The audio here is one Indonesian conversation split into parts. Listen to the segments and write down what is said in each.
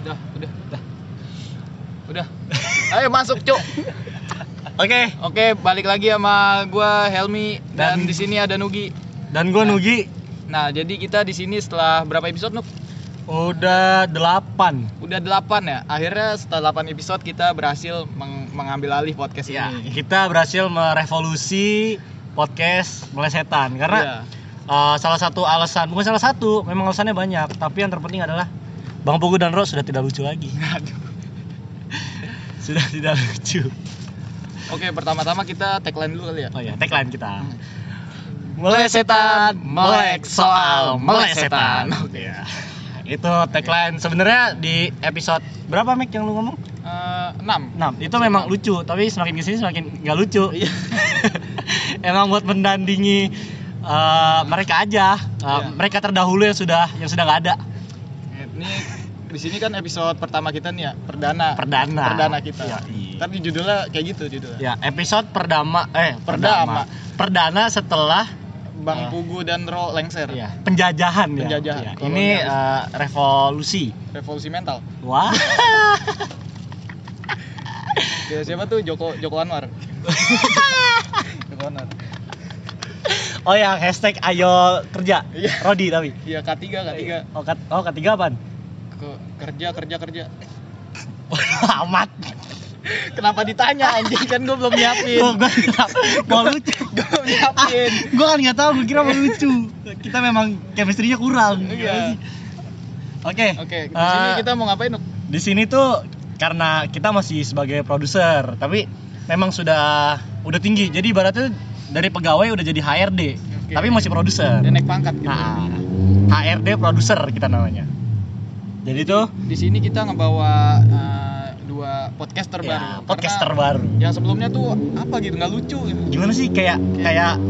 Udah, udah, udah. Udah. Ayo masuk, Cuk. Oke, Oke, balik lagi sama gua Helmi dan, Dan- di sini ada Nugi. dan gue Nugi Nah, jadi kita di sini setelah berapa episode, Nuk? udah delapan. Udah 8 ya. Akhirnya setelah 8 episode kita berhasil meng- mengambil alih podcast Ya, ini. kita berhasil merevolusi podcast melesetan karena Iya. uh, salah satu alasan, bukan salah satu, memang alasannya banyak, tapi yang terpenting adalah Bang Pugu dan Ro sudah tidak lucu lagi. Sudah tidak lucu. Oke, pertama-tama kita tagline dulu kali ya. Oh ya, tagline kita. Melesetan, melek soal melesetan. Oke ya. Itu tagline sebenarnya di episode berapa Mek yang lu ngomong? 6. 6. Itu memang lucu, tapi semakin ke sini semakin nggak lucu. Iya. Emang buat mendandingi eh, mereka aja, Eh, Iya. mereka terdahulu yang sudah yang sudah nggak ada. Ini di sini kan episode pertama kita nih ya, perdana. Perdana. Perdana kita. Ya, iya. Tapi judulnya kayak gitu judulnya. Ya, episode perdama eh Perdama. Perdana setelah Bang Ah. Pugu dan Ro lengser. ya, penjajahan ya. Penjajahan, Ya. Ini eh, revolusi. Revolusi mental. Wah. Ya, siapa tuh Joko Joko Anwar? Anwar. Oh ya, hashtag ayo kerja. Iya. Rodi tapi. Iya, K3, K3. Oh, kat, oh ketiga apaan? Ke, kerja, kerja, kerja. Amat. Kenapa ditanya anjing kan gue belum nyiapin. Gua nggak- mau lucu. Gue belum nyiapin. Gua kan nggak tahu, gua kira mau lucu. Kita memang chemistry-nya kurang. Iya. Oke. Oke, di sini kita mau ngapain, Nuk? di sini tuh karena kita masih sebagai produser, tapi memang sudah udah tinggi. Jadi ibaratnya dari pegawai udah jadi HRD, Oke. tapi masih produser. Dia naik pangkat gitu. Nah, HRD produser kita namanya. Jadi tuh Di sini kita ngebawa eh, dua podcaster ya, baru. podcaster Karena baru. Yang sebelumnya tuh apa gitu nggak lucu. gitu. Gimana sih kayak kayak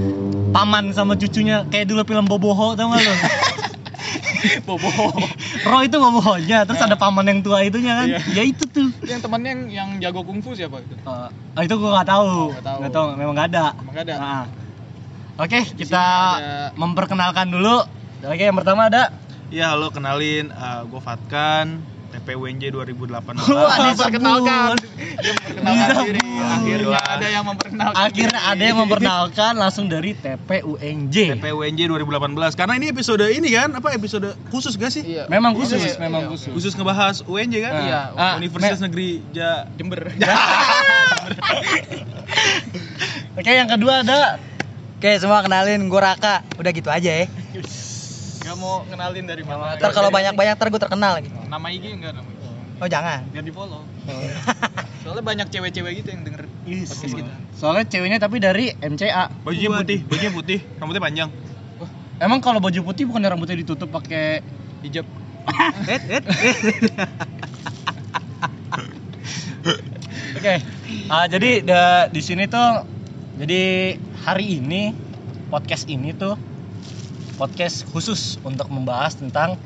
paman sama cucunya kayak dulu film Boboho tau gak lo? Bobo. Ro itu Bobohonya, terus Nah. ada paman yang tua itunya kan? Iya. Ya itu tuh. yang temennya yang, yang jago kungfu siapa itu? Eh, ah, itu gua nggak tahu. Oh, nggak tahu. Nggak tahu, memang nggak ada. Emang nggak ada? Nah. Oke, kita ada- memperkenalkan dulu. Oke, yang pertama ada Ya halo kenalin, gue Fatkan, TPWNJ 2018. Wah, Ah, disebut. perkenalkan. Dia memperkenalkan Disebut. diri. Akhirnya ada yang memperkenalkan. akhirnya ada yang memperkenalkan langsung dari TPUNJ. TPWNJ 2018. Karena ini episode ini kan, apa episode khusus gak sih? Iya. Memang khusus, Iya, memang iya. khusus. Khusus ngebahas UNJ kan? Iya. Ah, Universitas me- Negeri Ja Jember. Oke, yang kedua ada Oke semua kenalin gue Raka Udah gitu aja ya Gak mau kenalin dari mana. Ntar kalau banyak-banyak ntar gue terkenal lagi Nama IG enggak nama IG? Oh jangan Biar di follow. Soalnya banyak cewek-cewek gitu yang denger podcast kita. Soalnya ceweknya tapi dari MCA. Bajunya putih, bajunya putih, rambutnya panjang. Emang kalau baju putih bukan rambutnya ditutup pakai Hijab. Oke. Ah, jadi da- di sini tuh jadi hari ini podcast ini tuh podcast khusus untuk membahas tentang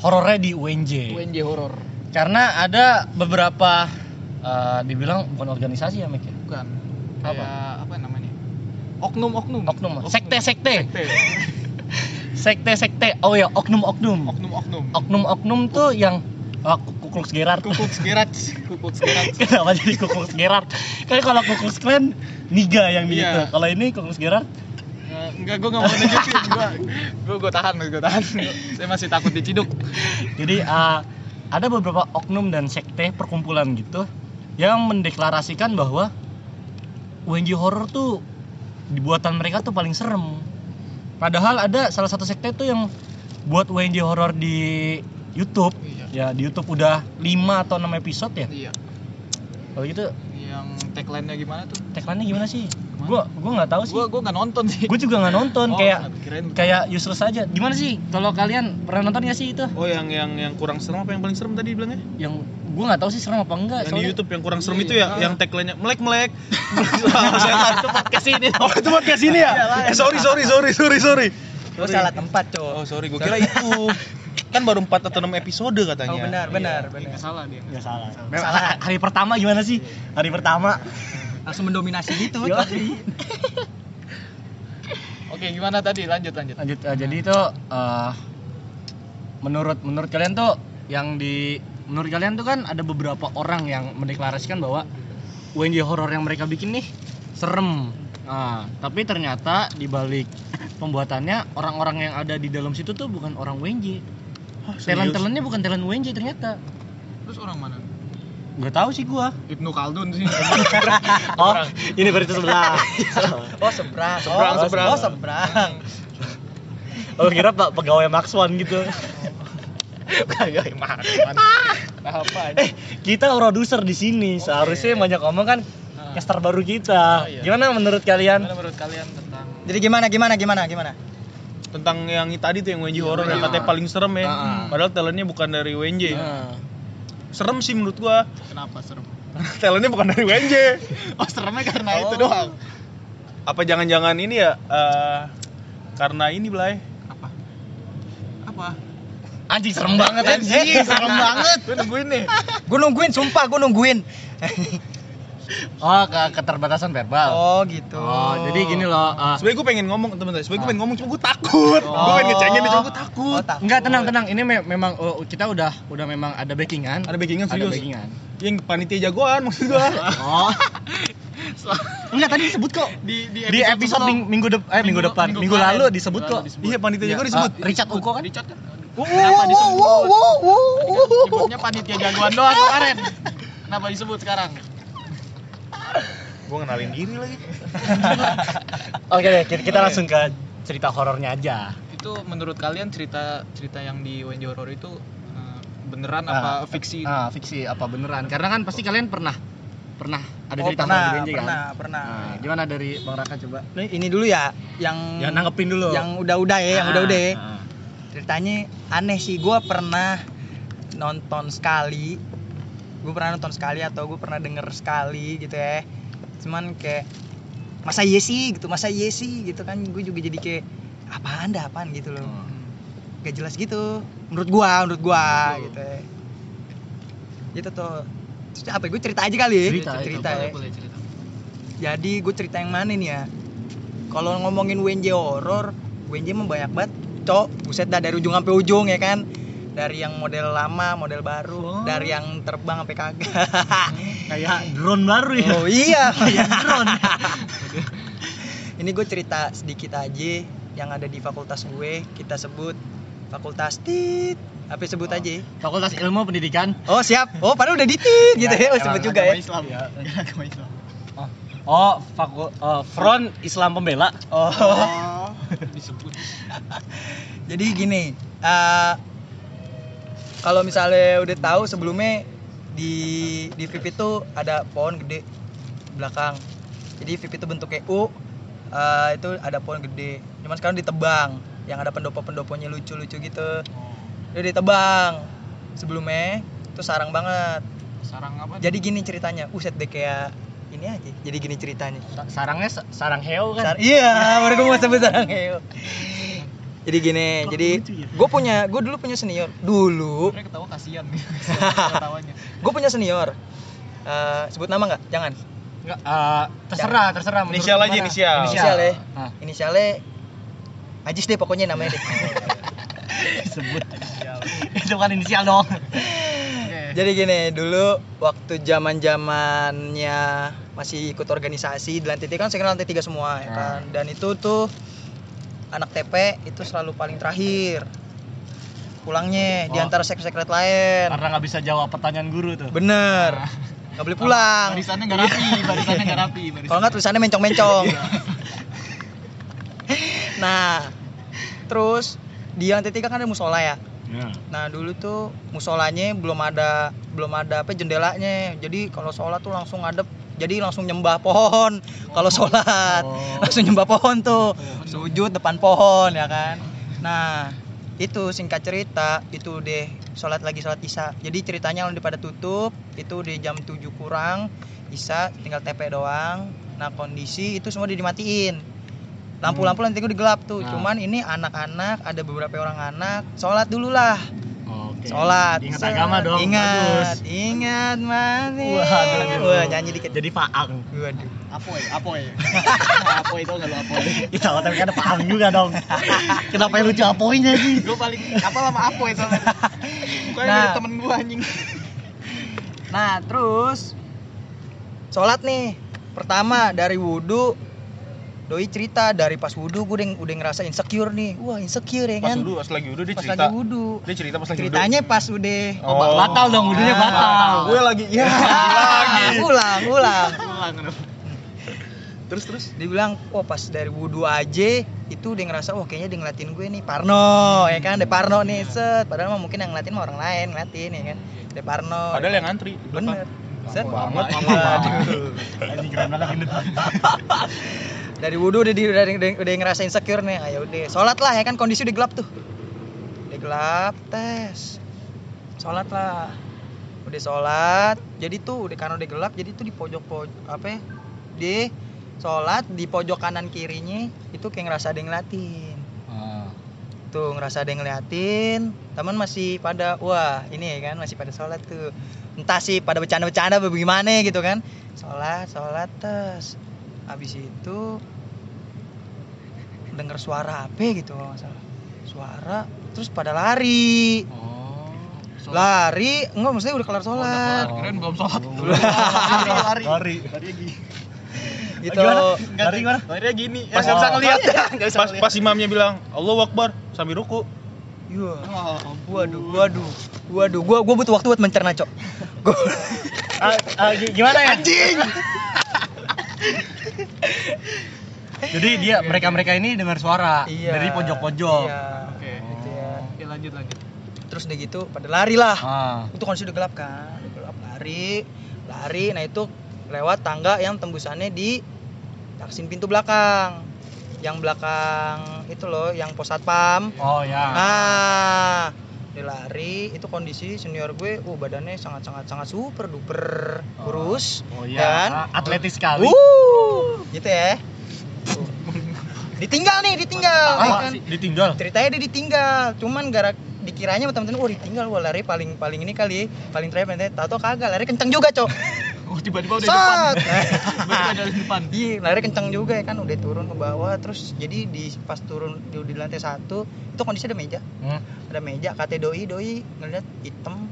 horornya di UNJ. UNJ horor. Karena ada beberapa eh, dibilang bukan organisasi ya, Mik ya? Bukan. Apa? Kayak apa namanya? Oknum-oknum. Oknum. Sekte-sekte. Sekte. Sekte-sekte. Oh ya, oknum-oknum. Oknum-oknum. Oknum-oknum tuh yang ah, kukluk Gerard. Kukuk segerat. Kukuk segerat. Kenapa jadi kukluk Gerard? Kan kalau kukluk Klan niga yang di Iya. itu. Kalau ini kukluk Gerard Eh, Enggak, gue gak mau nunjukin. Gue gue gue tahan, gue tahan. Saya masih takut diciduk. Jadi uh, ada beberapa oknum dan sekte perkumpulan gitu yang mendeklarasikan bahwa UNJ horror tuh dibuatan mereka tuh paling serem. Padahal ada salah satu sekte tuh yang buat UNJ horror di YouTube. Iya. Ya di YouTube udah 5 atau 6 episode ya. Iya. Kalau gitu Yang tagline-nya gimana tuh? tagline-nya gimana sih? Gua gua nggak tahu sih. Gue gue nggak nonton sih. Gue juga nggak nonton Oh, kayak kayak useless aja. Gimana sih? Kalau kalian pernah nonton gak sih itu? Oh yang yang yang kurang serem apa yang paling serem tadi bilangnya? Yang gue nggak tahu sih serem apa enggak. Yang di YouTube yang kurang serem Iya, itu ya, iya. yang tagline-nya melek melek. itu podcast ini. Oh itu podcast ini ya? Eh sorry sorry sorry sorry sorry. Lu salah tempat cow Oh sorry, gue kira itu. Kan baru 4 atau 6 episode katanya. Oh benar benar Iya, benar nggak salah dia. Nggak salah. Salah. Hari pertama gimana sih? Hari pertama. Langsung mendominasi gitu tadi. Oke, gimana tadi? Lanjut lanjut. lanjut eh, jadi itu eh, menurut menurut kalian tuh yang di menurut kalian tuh kan ada beberapa orang yang mendeklarasikan bahwa UNJ horor yang mereka bikin nih serem nah tapi ternyata di balik pembuatannya orang-orang yang ada di dalam situ tuh bukan orang UNJ talent talentnya bukan talent UNJ ternyata Terus orang mana? Nggak tahu sih gua Ibnu Khaldun sih. oh ini berarti sebelah Oh seberang. Seberang, oh, seberang. Oh seberang. oh kira pak pegawai Maxwan gitu Kayak gimana? Nah, apa? eh kita produser di sini seharusnya banyak ngomong kan Nah. caster baru kita Oh, iya. gimana menurut kalian Gimana menurut kalian tentang Jadi gimana gimana gimana gimana? Tentang yang tadi tuh yang WNJ horror yang iya. katanya paling serem ya. Ah. Padahal talentnya bukan dari WNJ. Nah. Serem sih menurut gua. kenapa serem? talentnya bukan dari WNJ. Oh, seremnya karena Oh. itu doang. Apa jangan-jangan ini ya eh, karena ini Blay? Apa? Apa? anjing serem banget anjing serem banget Gue nungguin nih. Gue nungguin, sumpah gue nungguin. oh ke keterbatasan verbal Oh gitu. Oh, jadi gini loh uh, Sebenernya gue pengen ngomong teman-teman, sebenernya gue Ah. pengen ngomong cuma gue takut. Gue pengen ngecengin dia, cuma gue takut. Oh, takut. enggak tenang tenang ini me- memang oh, kita udah udah memang ada backingan Ada backingan ada serius. backingan Yang panitia jagoan maksud gua. oh enggak tadi disebut kok Di di di episode ming- minggu depan eh minggu, depan minggu, kemarin. lalu disebut kok Iya, panitia Ya, jagoan disebut. uh, Richard Uko kan Richard kan? Wow, Kenapa wow, disebut? wow, wow, wow, wow. Nyebutnya panitia jagoan doang kemarin. Kenapa disebut sekarang? Gue kenalin diri lagi. oke deh kita, kita langsung ke cerita horornya aja Itu menurut kalian cerita cerita yang di UNJ Horror itu eh, beneran Ah, apa fiksi? ah fiksi apa beneran karena kan pasti kalian pernah pernah ada Oh, cerita pernah, horor di BNJ kan pernah, pernah. Nah, gimana dari bang Raka coba ini dulu ya, yang yang nanggepin dulu yang udah-udah ya, yang Ah, udah-udah. ya. ah. Ceritanya aneh sih, gue pernah nonton sekali, gue pernah nonton sekali atau gue pernah denger sekali gitu ya. Cuman kayak masa iya sih gitu, masa iya sih gitu kan, gue juga jadi kayak apaan dah apaan gitu loh, Hmm. gak jelas gitu. Menurut gua, menurut gua gitu ya. Gitu tuh. Terus apa? Gue cerita aja kali ya. Cerita, cerita boleh, ya. boleh cerita. Jadi gue cerita yang mana nih ya? Kalau ngomongin WNJ horor, WNJ mah banyak banget, cok. Buset dah dari ujung sampai ujung ya kan. Dari yang model lama, model baru, Oh. dari yang terbang sampai kagak. kayak drone baru ya oh iya, kayak drone ini gue cerita sedikit aja yang ada di fakultas gue. Kita sebut fakultas tit. Apa sebut Oh. aja? Fakultas Ilmu Pendidikan Oh siap. Oh padahal udah ditit gitu ya. Oh sebut juga ya. Islam ya. Agama Islam. Oh, fakul oh, Front Islam Pembela. Oh. Oh, disebut. Jadi gini, eh, kalau misalnya udah tahu sebelumnya di di VIP itu ada pohon gede belakang. Jadi VIP itu bentuknya U, eh, itu ada pohon gede. Cuman sekarang ditebang, yang ada pendopo-pendoponya lucu-lucu gitu. Udah ditebang. Sebelumnya itu sarang banget. Sarang apa? Jadi gini ceritanya, uset deh kayak ini aja. Jadi gini ceritanya. Sa- Sarangnya sa- sarang heo kan. Sar- iya, baru gue mau sebut sarang heo. Jadi gini, jadi ya? gue punya, gue dulu punya senior. Dulu, ketawa kasihan gue punya senior. Eh, sebut nama nggak? Jangan. Enggak, eh, terserah, terserah. menurut Inisial aja, inisial. Inisial ya. Ah, Inisialnya Ajis deh pokoknya namanya deh. sebut. Itu kan inisial dong. Oke. Jadi gini, dulu waktu zaman zamannya masih ikut organisasi di lantai tiga kan saya kenal lantai tiga semua ya kan. Dan itu tuh anak TP itu selalu paling terakhir pulangnya di Oh. antara sekret-sekret lain. Karena nggak bisa jawab pertanyaan guru tuh. Bener. Nggak boleh pulang. Barisannya nggak rapi, barisannya nggak rapi. barisannya. Kalau nggak tulisannya mencong-mencong. Iya. nah, terus di lantai tiga kan ada musola ya. Ya. Nah dulu tuh musolanya belum ada belum ada apa jendelanya. Jadi kalau sholat tuh langsung ngadep. Jadi langsung nyembah pohon kalau sholat. Oh. Langsung nyembah pohon tuh. Sujud depan pohon ya kan. Nah itu singkat cerita itu deh sholat lagi sholat isya. Jadi ceritanya udah pada tutup. Itu di jam 7 kurang isya tinggal TP doang. Nah kondisi itu semua dimatiin. Lampu-lampu nanti gue digelap tuh. Nah. Cuman ini anak-anak ada beberapa orang anak sholat dulu lah Oke. sholat Ingat Set. agama dong, ingat bagus. ingat mati Waduh. wah nyanyi dikit Jadi faang. waduh Apoy, apoy. apoy itu enggak lu apoy. Kita tapi kan ada faang juga dong. Kenapa yang lucu apoinya sih? Gue paling apa lama apoy soalnya. Bukannya Nah. dari temen gua anjing. nah terus sholat nih pertama dari wudhu doi cerita dari pas wudhu gue udah, udah ngerasa insecure nih wah insecure ya Pas kan dulu, pas lagi udah dia pas cerita. lagi wudhu Dia cerita pas lagi ceritanya pas udah Oh. Batal dong, wudhunya Ah. batal. Gue lagi, ya Ah, ulang ulang Ulang. Terus terus. dia bilang oh pas dari wudhu aja itu dia ngerasa oh kayaknya dia ngeliatin gue nih Parno ya kan De Parno nih set padahal mah mungkin yang ngeliatin mah orang lain ngeliatin ya kan De Parno Padahal yang ngantri. bener set Banget. Waduh. Anjing keren banget ini. dari wudhu udah, udah, udah, udah ngerasa insecure nih. Ayo udah sholat lah ya kan kondisi udah gelap tuh. Udah gelap tes. Sholat lah udah sholat jadi tuh udah karena udah gelap jadi tuh di pojok pojok apa ya, di sholat di pojok kanan kirinya itu kayak ngerasa ada yang ngeliatin. Tuh ngerasa ada yang ngeliatin. Teman masih pada wah ini ya kan masih pada sholat tuh. Entah sih pada bercanda-bercanda bagaimana gitu kan. Sholat sholat tes. Habis itu denger suara apa gitu kalau nggak salah suara terus pada lari Oh. lari enggak maksudnya udah kelar sholat Keren belum sholat. Lari, lari. Lari. gitu Lari gimana? Larinya gini. Ya, Pas nggak bisa ngeliat. Pas, pas, pas imamnya bilang, Allah Akbar sambil ruku. Iya. Oh, waduh waduh waduh gua gua butuh waktu buat mencerna cok Gua- Ah, ah, gi- gimana ya? Anjing. Jadi dia mereka-mereka ini dengar suara iya dari pojok-pojok. iya Oke. gitu ya Oke, lanjut lanjut. terus udah gitu pada lari lah Ah. itu kondisi udah gelap kan udah gelap lari lari nah itu lewat tangga yang tembusannya di taksin pintu belakang yang belakang itu loh yang pos satpam Oh ya. nah dia lari itu kondisi senior gue uh badannya sangat sangat sangat super duper kurus Oh ya iya. kan? Atletis sekali. uh gitu ya. Ditinggal nih ditinggal ya Ah, kan? ditinggal. ceritanya dia ditinggal cuman gara dikiranya sama temen-temen oh ditinggal wah lari paling paling ini kali paling terakhir nanti tahu kagak lari kenceng juga cok Oh, tiba-tiba udah di depan. Sat. Tiba-tiba ada di depan. iya lari kenceng juga ya kan udah turun ke bawah terus jadi di pas turun di, di lantai satu itu kondisi ada meja Hmm. ada meja kate doi doi ngeliat hitam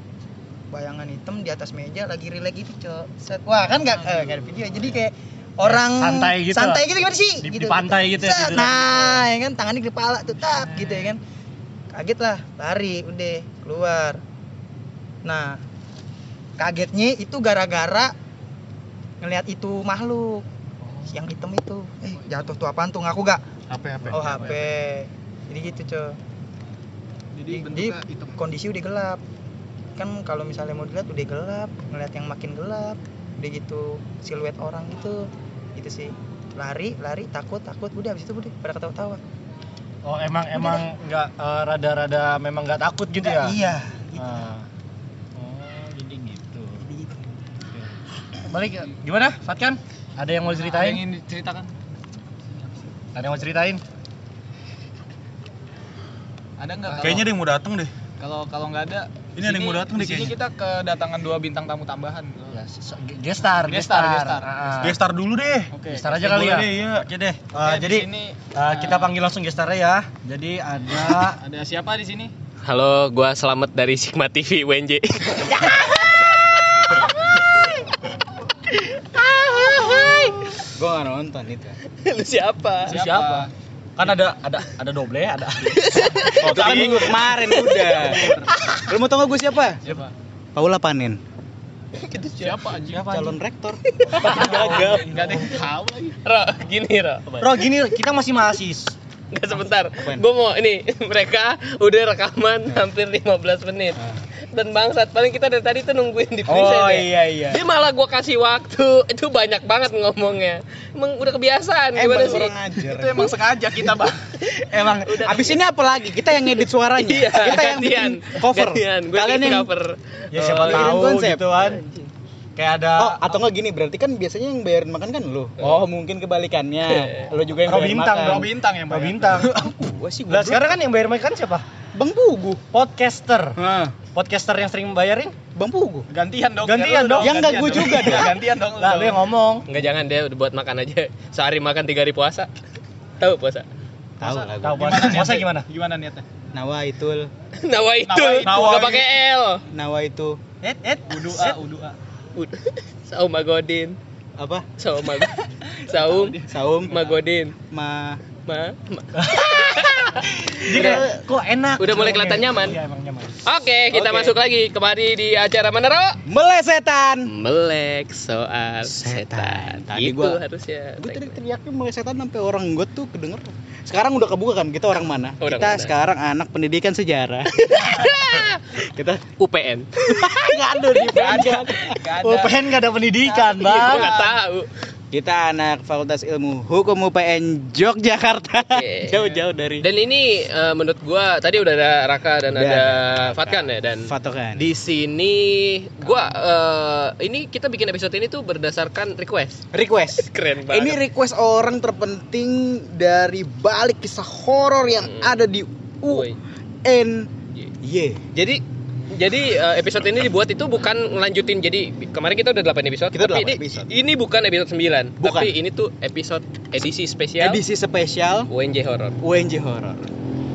bayangan hitam di atas meja lagi relax gitu cok Set. wah kan nggak eh, nggak ada video jadi kayak orang santai gitu santai lah. gitu gimana sih Di- gitu. di pantai gitu ya Set. tidurnya. nah ya kan tangannya di kepala tuh tak gitu ya kan kaget lah lari udah keluar nah kagetnya itu gara-gara ngelihat itu makhluk yang hitam itu eh jatuh tuh apaan tuh ngaku gak HP HP. oh HP jadi gitu cok Jadi di, di bentuknya hitam. kondisi udah gelap kan kalau misalnya mau dilihat udah gelap ngeliat yang makin gelap udah gitu siluet orang gitu gitu sih lari lari takut takut udah habis itu udah pada ketawa-tawa Oh emang emang nggak eh, rada-rada memang nggak takut gitu ya? iya gitu. Ah. Oh jadi gitu. Jadi gitu. Balik gimana Fatkan? Ada yang mau Ada ceritain? yang ingin diceritakan? Ada yang mau ceritain? Ada nggak? Kalau- Kayaknya ada yang mau datang deh. Kalau kalau nggak ada, Ini ada yang mau datang di nih sini kayaknya. kita kedatangan dua bintang tamu tambahan. Ya, se- ge- gestar, Gestar, gestar. Ah, ah. Gestar dulu deh. Oke. Gestar aja kali ya. deh, iya. Oke deh. Di jadi sini, ah, kita panggil langsung gestarnya ya. Jadi ada ada siapa di sini? Halo, gua Selamat dari Sigma TV UNJ. Gue gak nonton itu. Lu siapa? siapa? Kan ada ada ada doble, ada. Oh, kan minggu kemarin udah. Lu mau tau gak gue siapa? Siapa? Paula Panin. Itu siapa anjing? Calon rektor. Gagal. Enggak ada yang tahu lagi. Ro, gini Ro. Bro, gini kita masih mahasiswa. Nggak sebentar. Gua mau ini mereka udah rekaman hampir 15 menit. Dan bangsat paling kita dari tadi tuh nungguin di present Oh ya. iya iya. Dia malah gua kasih waktu. Itu banyak banget ngomongnya. Emang udah kebiasaan gimana Emang sih? kurang ajar. Itu emang sengaja kita, Bang. Emang abis ini apa lagi? Kita yang ngedit suaranya. Iya, Kita yang gantian. bikin cover. Gantian. Gua Kalian yang cover. Ya siapa bikin tahu konsep. gitu kan. Kayak ada Oh, atau enggak gini, berarti kan biasanya yang bayarin makan kan lu. Oh, mungkin kebalikannya. Lu juga yang bayarin bintang, makan. bro bintang yang bayar. bintang. Gua sih Lah gua sekarang kan yang bayar makan siapa? Bang Gugu. Podcaster. Nah, podcaster yang sering bayarin Bang Pugu. Gantian dong. Gantian Ya, dong. Yang enggak gantian gue dong. juga dong. Gantian dong. lah lu yang ngomong Enggak jangan dia udah buat makan aja. Sehari makan tiga hari puasa. Tahu puasa? Tahu lah tahu puasa Gimana puasa gimana Gimana niatnya? Nawa itul, Nawa itu. Enggak itu. pakai L. nawa itu et et Udu A, udu A. Ud- Saum Magodin. apa? Saum Saum Saum Magodin. ma Ma, ma- Jadi kok enak Udah mulai kelihatan nyaman. iya emang nyaman Oke, kita Oke. masuk lagi kembali di acara mana, Ro? melesetan. Melek soal Setan. setan. Tadi Gitu gua- harusnya. Gue tadi teriaknya melesetan sampai orang gue tuh kedenger. Sekarang udah kebuka kan kita orang mana? Orang kita mana? sekarang anak pendidikan sejarah. kita UPN. nggak ada di ada. UPN gak ada pendidikan Gue bang nggak tahu. Kita anak Fakultas Ilmu Hukum UPN Yogyakarta. Jauh-jauh dari Dan ini eh, menurut gua tadi udah ada Raka dan Udah ada Fatkan ya dan Fatokan. di sini gua eh, ini kita bikin episode ini tuh berdasarkan request. request. Keren banget. Ini request orang terpenting dari balik kisah horor yang Hmm. ada di. UNY. Jadi jadi eh, episode ini dibuat itu bukan ngelanjutin jadi kemarin kita udah 8 episode Kita tapi 8 ini, episode. ini bukan episode 9 Bukan. tapi ini tuh episode edisi spesial Edisi spesial UNJ Horror. UNJ Horror.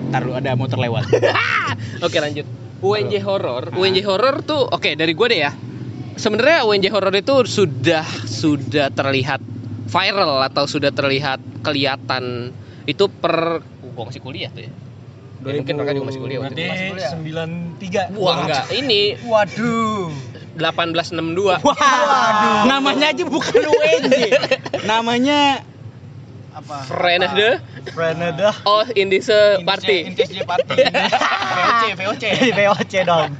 Ntar lu ada motor lewat. Oke lanjut. UNJ Horror. UNJ Horror tuh oke dari gue deh ya. Sebenarnya UNJ Horror itu sudah sudah terlihat viral atau sudah terlihat kelihatan itu per gue masih kuliah tuh ya. Ya, mungkin mereka juga masih kuliah waktu berarti itu. kuliah. 93 Wah enggak, ini Waduh. 1862. Waduh. Namanya aja bukan UNJ. Namanya Apa? Frenade Renada Oh Indise Party. Intisnya party. VOC, VOC. VOC dong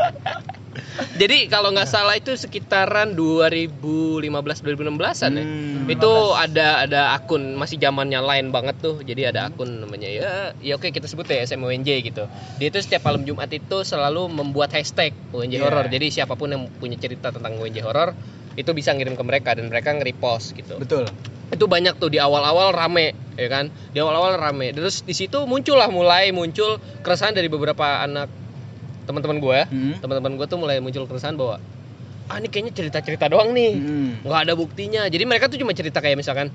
Jadi kalau nggak salah itu sekitaran 2015 2016-an ya. Hmm. Itu ada ada akun masih zamannya lain banget tuh. Jadi ada akun namanya ya ya oke kita sebut ya SMONJ gitu. Dia itu setiap malam Jumat itu selalu membuat hashtag UNJ Iya. horror. Jadi siapa pun yang punya cerita tentang UNJ horror itu bisa ngirim ke mereka dan mereka nge-repost gitu. betul. Itu banyak tuh di awal-awal rame ya kan. Di awal-awal rame. Terus di situ muncullah mulai muncul keresahan dari beberapa anak teman-teman gue. Hmm. Teman-teman gue tuh mulai muncul keresahan bahwa ah ini kayaknya cerita-cerita doang nih Hmm. nggak ada buktinya jadi mereka tuh cuma cerita kayak misalkan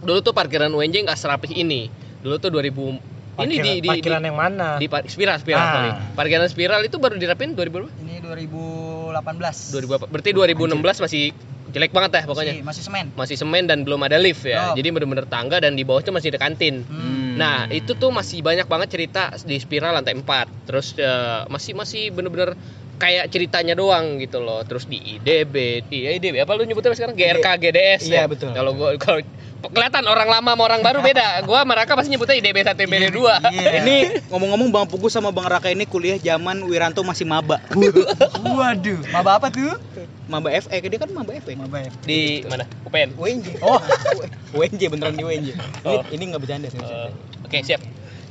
dulu tuh parkiran UNJ nggak serapih ini dulu tuh 2000 ini di di, parkiran di, yang mana di par- spiral spiral Ah. parkiran spiral itu baru dirapin 2000 berapa? Ini 2018. 2000 apa? berarti 2016 masih jelek banget ya pokoknya Masih, masih semen. masih semen dan belum ada lift ya Belum. jadi bener-bener tangga dan di bawah itu masih ada kantin Hmm. Nah, itu tuh masih banyak banget cerita di spiral lantai 4. Terus eh, masih masih bener-bener kayak ceritanya doang gitu loh. Terus di IDB, di IDB apa lu nyebutnya sekarang GRK GDS Iya, ya? betul. Kalau gua kalau kelihatan orang lama sama orang baru beda. Gua sama Raka pasti nyebutnya IDB 1 IDB 2. Iya. Ini ngomong-ngomong Bang Pugu sama Bang Raka ini kuliah zaman Wiranto masih maba. Waduh. Maba apa tuh? maba FE, dia kan maba FE. Maba ya. Di mana? UPN. UNJ. Oh, UNJ beneran di UNJ. Ini Oh. ini enggak bercanda sih. Eh, Oke, siap.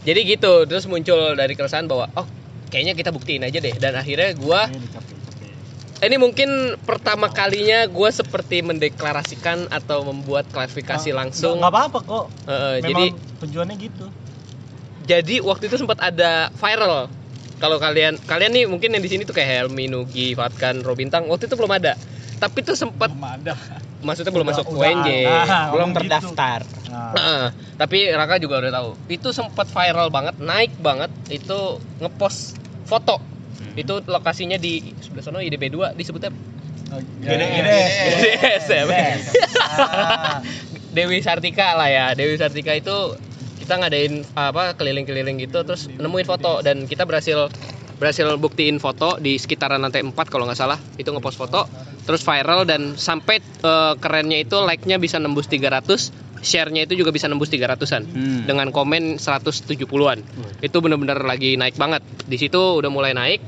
Jadi gitu, terus muncul dari keresahan bahwa oh, kayaknya kita buktiin aja deh dan akhirnya gua ini mungkin pertama kalinya gue seperti mendeklarasikan atau membuat klarifikasi langsung. nggak apa-apa kok Eh, memang jadi tujuannya gitu jadi waktu itu sempat ada viral. Kalau kalian kalian nih mungkin yang di sini tuh kayak Helmi, Nugi, Fatkan, Robintang waktu itu belum ada. Tapi tuh sempat Belum ada. maksudnya belum Udah- masuk UNJ. ada. Belum ngomong gitu. terdaftar. Nah, Heeh, tapi Raka juga udah tahu. Itu sempat viral banget, naik banget. Itu ngepost foto. Itu lokasinya di sebelah sana IDB 2 disebutnya gede GDS ya. Ah, Dewi Sartika lah ya. Dewi Sartika itu kita ngadain apa keliling-keliling gitu terus nemuin foto. Dan kita berhasil berhasil buktiin foto di sekitaran lantai 4 kalau nggak salah. Itu ngepost foto terus viral dan sampai eh, kerennya itu like-nya bisa nembus 300 share-nya itu juga bisa nembus 300-an Hmm. dengan komen 170-an itu bener-bener lagi naik banget. Di situ udah mulai naik.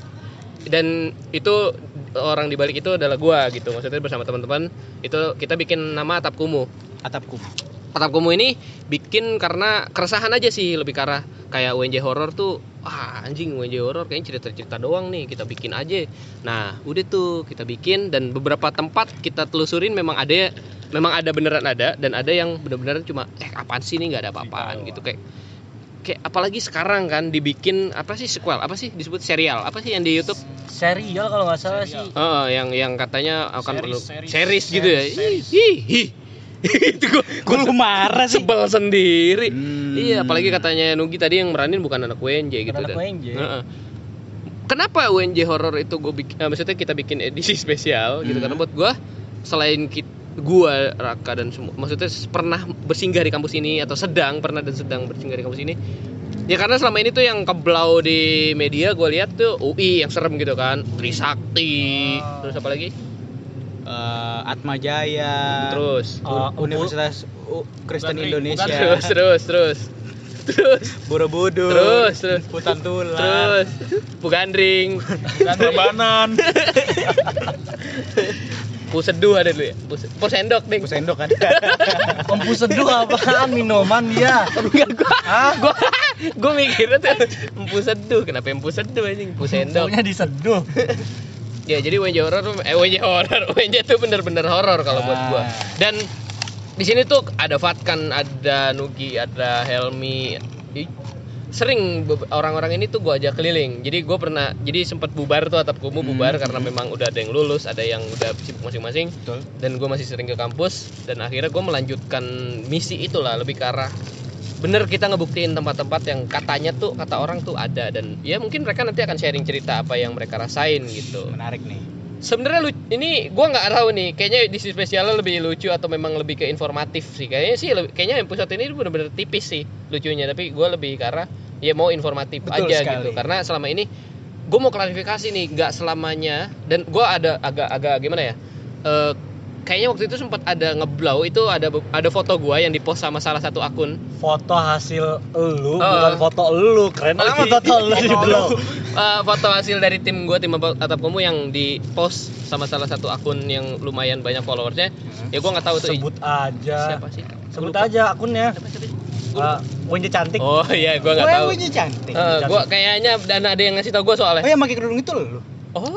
Dan itu orang di balik itu adalah gua gitu. Maksudnya bersama teman-teman itu kita bikin nama atap kumuh. Atap kumuh. Atap Kumuh ini bikin karena keresahan aja sih lebih arah kayak UNJ horror tuh ah anjing UNJ horror kayaknya cerita-cerita doang nih kita bikin aja. Nah, udah tuh kita bikin dan beberapa tempat kita telusurin memang ada memang ada beneran ada dan ada yang bener-bener cuma eh apaan sih nih nggak ada apa-apaan gitu kayak kayak apalagi sekarang kan dibikin apa sih sequel apa sih disebut serial apa sih yang di YouTube serial kalau nggak salah sih Oh, yang yang katanya akan perlu Series, series, series. gitu ya. Series, Ih, ih, ih. Itu gua, Kok lu marah sih? sebel sendiri. Hmm. Iya, apalagi katanya Nugi tadi yang meranin bukan anak WNJ gitu anak dan. WNJ. Heeh. Kenapa WNJ horror itu gue bikin eh, maksudnya kita bikin edisi spesial gitu Hmm. karena buat gua selain kita gua Raka dan semua maksudnya pernah bersinggah di kampus ini atau sedang pernah dan sedang bersinggah di kampus ini ya karena selama ini tuh yang keblau di media gue lihat tuh UI yang serem gitu kan Trisakti terus apa lagi Eh, Atma Jaya. terus Uh, Universitas U- Kristen Bukan, Indonesia. bukan. terus terus terus terus Borobudur. terus terus Hutan Tulang. terus Bugandring dan Rebanan. Puseduh ada dulu ya Pus- Pusendok ding Pusendok kan. empu seduh apaan minuman dia Enggak gua gua gua mikirnya tuh empu seduh kenapa empu seduh anjing empu sendok Empunya diseduh ya jadi WNJ horror eh WNJ horror WNJ tuh bener-bener horror kalau buat gua. Ah. dan di sini tuh ada Fatkan ada Nugi ada Helmi. Sering orang-orang ini tuh gua ajak keliling. Jadi gua pernah jadi sempat bubar tuh atap kumuh bubar karena memang udah ada yang lulus ada yang udah sibuk masing-masing. Betul. dan gue masih sering ke kampus dan akhirnya gue melanjutkan misi itulah lebih ke arah bener kita ngebuktiin tempat-tempat yang katanya tuh kata orang tuh ada. Dan ya mungkin mereka nanti akan sharing cerita apa yang mereka rasain gitu. Menarik nih. sebenarnya lu ini gue nggak tahu nih. Kayaknya edisi spesialnya lebih lucu atau memang lebih ke informatif sih. Kayaknya sih lebih- kayaknya episode ini bener-bener tipis sih lucunya. Tapi gue lebih arah ya mau informatif Betul aja sekali. gitu karena selama ini gue mau klarifikasi nih nggak selamanya. Dan gue ada agak-agak gimana ya Eh, kayaknya waktu itu sempat ada ngeblow itu ada ada foto gue yang dipost sama salah satu akun. Foto hasil elu Oh. bukan foto elu keren Oh, amat foto elu di blow. Eh, foto hasil dari tim gue tim atap kamu yang di post sama salah satu akun yang lumayan banyak followersnya ya gue nggak tahu tuh sebut aja. siapa sih? Sebut Gua lupa. aja akunnya. Siapa, siapa uh, Wenje cantik. Oh iya gue nggak tahu. Gue cantik. Eh, gua kayaknya dan ada yang ngasih tau gue Oh soalnya yang pakai kerudung itu lu. oh.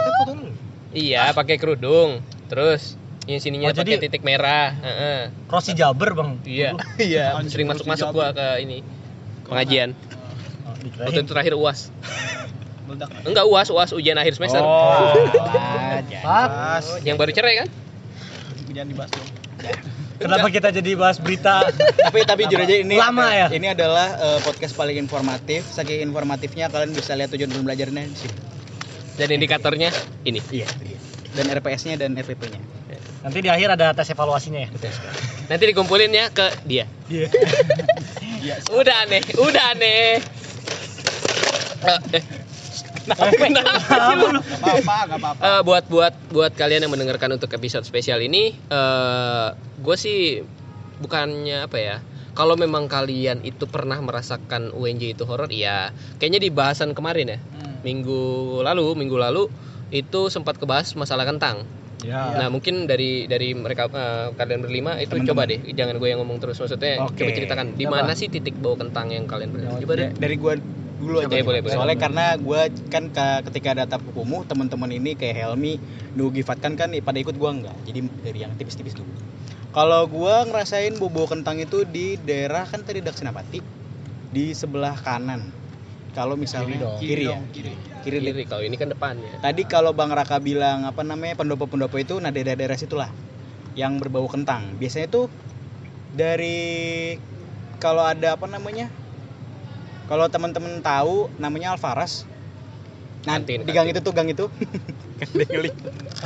Kata foto lu. iya pakai kerudung terus yang sininya Oh, pakai titik merah Heeh. Rossi Jaber bang iya Iya. sering masuk masuk gua ke ini pengajian Oh, waktu itu terakhir uas enggak uas uas ujian akhir semester Oh. Yang baru cerai kan jangan dibahas dong kenapa kita jadi bahas berita tapi tapi jujur aja ini Lama ya? Ini adalah eh, podcast paling informatif. Saking informatifnya kalian bisa lihat tujuan belajarnya di sini. dan indikatornya ini Iya. Dan RPS-nya dan FVP-nya. nanti di akhir ada tes evaluasinya ya nanti dikumpulin ya ke dia Iya. udah aneh udah aneh Eh, eh. Kenapa Eh, buat buat buat kalian yang mendengarkan untuk episode spesial ini, eh gue sih bukannya apa ya? Kalau memang kalian itu pernah merasakan UNJ itu horor, iya. Kayaknya di bahasan kemarin ya, Hmm. minggu lalu, minggu lalu itu sempat kebahas masalah kentang. ya Nah mungkin dari dari mereka eh, kalian berlima itu Teman-teman. coba deh, jangan gue yang ngomong terus. Maksudnya Oke. coba ceritakan di mana sih titik bau kentang yang kalian pernah? Coba deh. Da- Dari gua dulu aja. Oke, boleh, boleh. Soalnya karena gua kan ke- ketika ada tapu kumuh, teman-teman ini kayak Helmi, Nugi Fatkan kan pada ikut gua enggak. Jadi dari yang tipis-tipis dulu. Kalau gua ngerasain bobo kentang itu di daerah kan tadi Daksinapati di sebelah kanan. Kalau misalnya Kiri dong. kiri, ya. dong, kiri. Kiri, Kiri, kalau ini kan depannya. Tadi kalau Bang Raka bilang apa namanya pendopo-pendopo itu nah daerah-daerah situlah yang berbau kentang. Biasanya tuh dari kalau ada apa namanya? Kalau teman-teman tahu namanya Alfaras. Nah, Kantin, di gang kantin. itu tuh gang itu. Kan dia ngeli.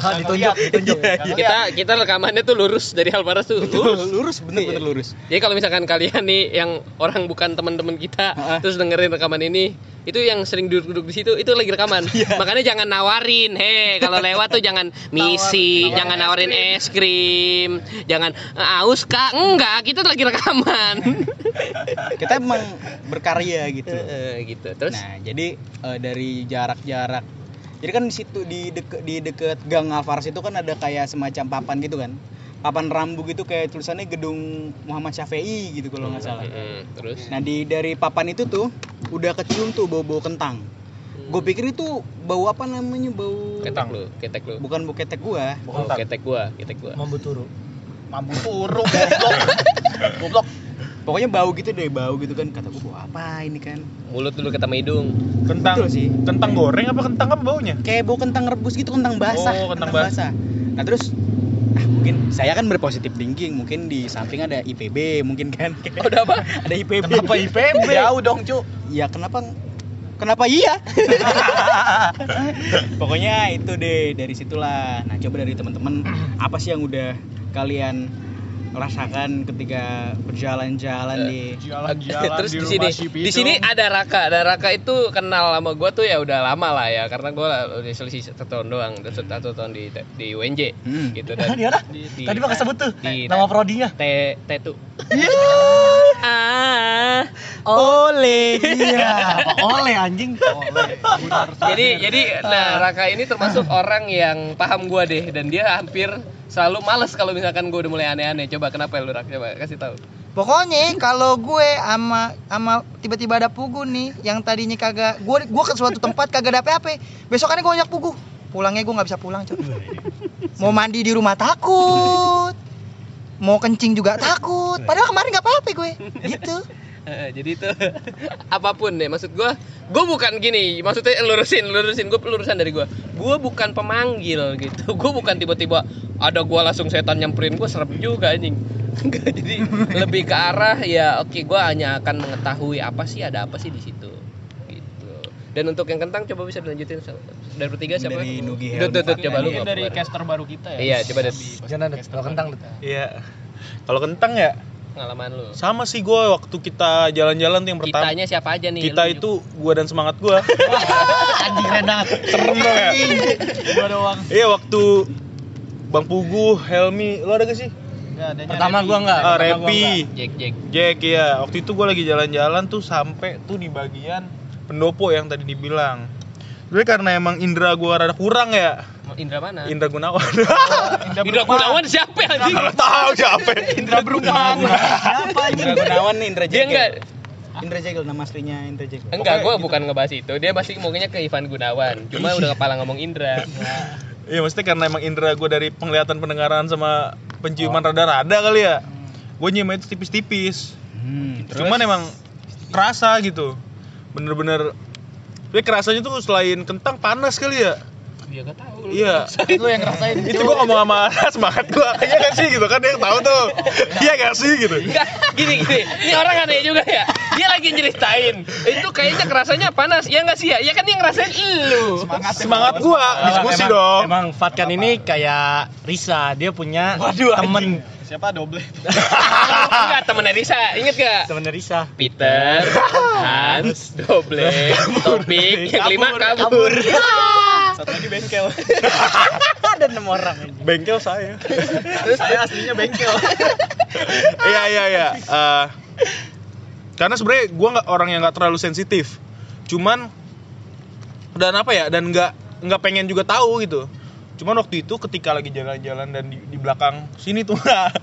Ah, ditunjuk ditunjuk Kita kita rekamannya tuh lurus dari Alvaras tuh. Lurus. lurus bener-bener lurus. Jadi kalau misalkan kalian nih yang orang bukan teman-teman kita Ha-ha. terus dengerin rekaman ini, itu yang sering duduk-duduk di situ itu lagi rekaman. Makanya jangan nawarin, heh kalau lewat tuh jangan misi, jangan nawarin es krim, jangan "Eh, aus kak, enggak, kita lagi rekaman. Kita emang berkarya gitu. Eh, gitu. Terus Nah, jadi eh, dari jarak-jarak. Jadi kan di situ di deket di deket Gang Alfaras itu kan ada kayak semacam papan gitu kan. Papan rambu gitu kayak tulisannya gedung Muhammad Syafi'i gitu kalau nggak salah. Terus Nah, di dari papan itu tuh udah kecium tuh bau-bau kentang. Gue pikir itu bau apa namanya? Bau ketek lu, ketek lu. Bukan bau ketek gua. Oh, ketek gua, ketek gua. mambu turu mampu turu goblok goblok pokoknya bau gitu deh bau gitu kan kata gue bau apa ini kan Mulut dulu ketemu hidung. Kentang. Betul sih. Kentang goreng apa kentang apa baunya? kayak bau kentang rebus gitu kentang basah Oh, kentang basah. nah terus mungkin saya kan berpositif thinking mungkin di samping ada IPB mungkin kan Udah apa? ada IPB Kenapa IPB? Jauh dong, Cuk. ya kenapa kenapa iya pokoknya itu deh dari situlah nah coba dari teman-teman apa sih yang udah kalian rasakan ketika berjalan-jalan di Jalan-jalan Terus di sini, si di sini ada Raka. Dan Raka itu kenal sama gua tuh ya udah lama lah ya, karena gua udah selisih satu tahun doang, udah satu tahun di di UNJ Hmm. gitu dan ada. di, di- Tadi mah kesebut tuh di nama prodinya. T T tuh. Ah. Oleh. Iya, apa oleh anjing. Oleh. Jadi jadi nah Raka ini termasuk orang yang paham gua deh dan dia hampir selalu males kalau misalkan gua udah mulai aneh-aneh. Coba kenapa lu Rak? Coba kasih tahu. Pokoknya kalau gue ama ama tiba-tiba ada pugu nih yang tadinya kagak gue gue ke suatu tempat kagak ada apa-apa. Besokannya gue ngajak pugu. Pulangnya gue nggak bisa pulang, Cok. Mau mandi di rumah takut. Mau kencing juga takut. Padahal kemarin nggak apa-apa gue. Gitu. Eh, jadi itu apa pun deh maksud gua gua bukan gini maksudnya lurusin lurusin gua lurusan dari gua. Gua bukan pemanggil gitu gua bukan tiba-tiba ada gua langsung setan nyamperin gua serem juga anjing. Enggak, jadi lebih ke arah ya oke gua hanya akan mengetahui apa sih ada apa sih di situ gitu. Dan untuk yang kentang coba bisa dilanjutin dari bertiga siapa Dari Nugi Dut, dut, dut, coba lu dari caster baru kita ya. Iya, coba. Jangan ada kalau kentang. Iya. Kalau kentang ya pengalaman lu sama sih gue waktu kita jalan-jalan tuh yang pertama. kitanya siapa aja nih Kita itu gua dan semangat gua. Anjing keren banget. Serem dong ya. Gua doang. Iya waktu Bang Pugu, Helmi, lo ada gak sih? Enggak, adanya Pertama Repi. gua enggak. Ah, Repi. Jack Jack Jack ya. Waktu itu gua lagi jalan-jalan tuh sampai tuh di bagian pendopo yang tadi dibilang. Sebenernya karena emang indera gua rada kurang ya. Indra mana Indra Gunawan. Indra Gunawan siapa ya, anjing tahu siapa. Indra Bruman. Siapa ini? Indra Gunawan nih Indra dia Jegel enggak Indra Jegel nama aslinya Indra Jegel Enggak, gue bukan ngebahas itu. Dia masih maunya ke Ivan Gunawan. Cuma udah kepala ngomong Indra. Iya maksudnya karena emang indera gue dari penglihatan pendengaran sama penciuman rada-rada kali ya Gue nyium itu tipis-tipis Hmm, terus? Cuman emang kerasa gitu Bener-bener Tapi kerasanya tuh selain kentang panas kali ya Dia gak tahu. Iya Lu yang ngerasain. Itu gue ngomong sama semangat gue Iya gak sih gitu kan dia yang tahu tuh Iya gak sih gitu Enggak, gini gini. Ini orang aneh juga ya. Dia lagi nyeritain. Itu kayaknya kerasanya panas. Ya enggak sih ya? Ya kan yang ngerasain lu. Semangat. Semangat gue diskusi emang, dong Emang Fatkan ini kayak Risa, dia punya temen Siapa doble? Enggak temennya Risa. Ingat gak? temennya Risa. Peter, Hans, Doble, Topik, yang kelima kabur. Satu lagi bengkel. ada enam orang Bengkel saya. Terus saya aslinya bengkel. Iya iya iya. Eh, Karena sebenarnya gue nggak orang yang nggak terlalu sensitif. Cuman Dan apa ya Dan nggak nggak pengen juga tahu gitu. Cuman waktu itu ketika lagi jalan-jalan dan di, di belakang sini tuh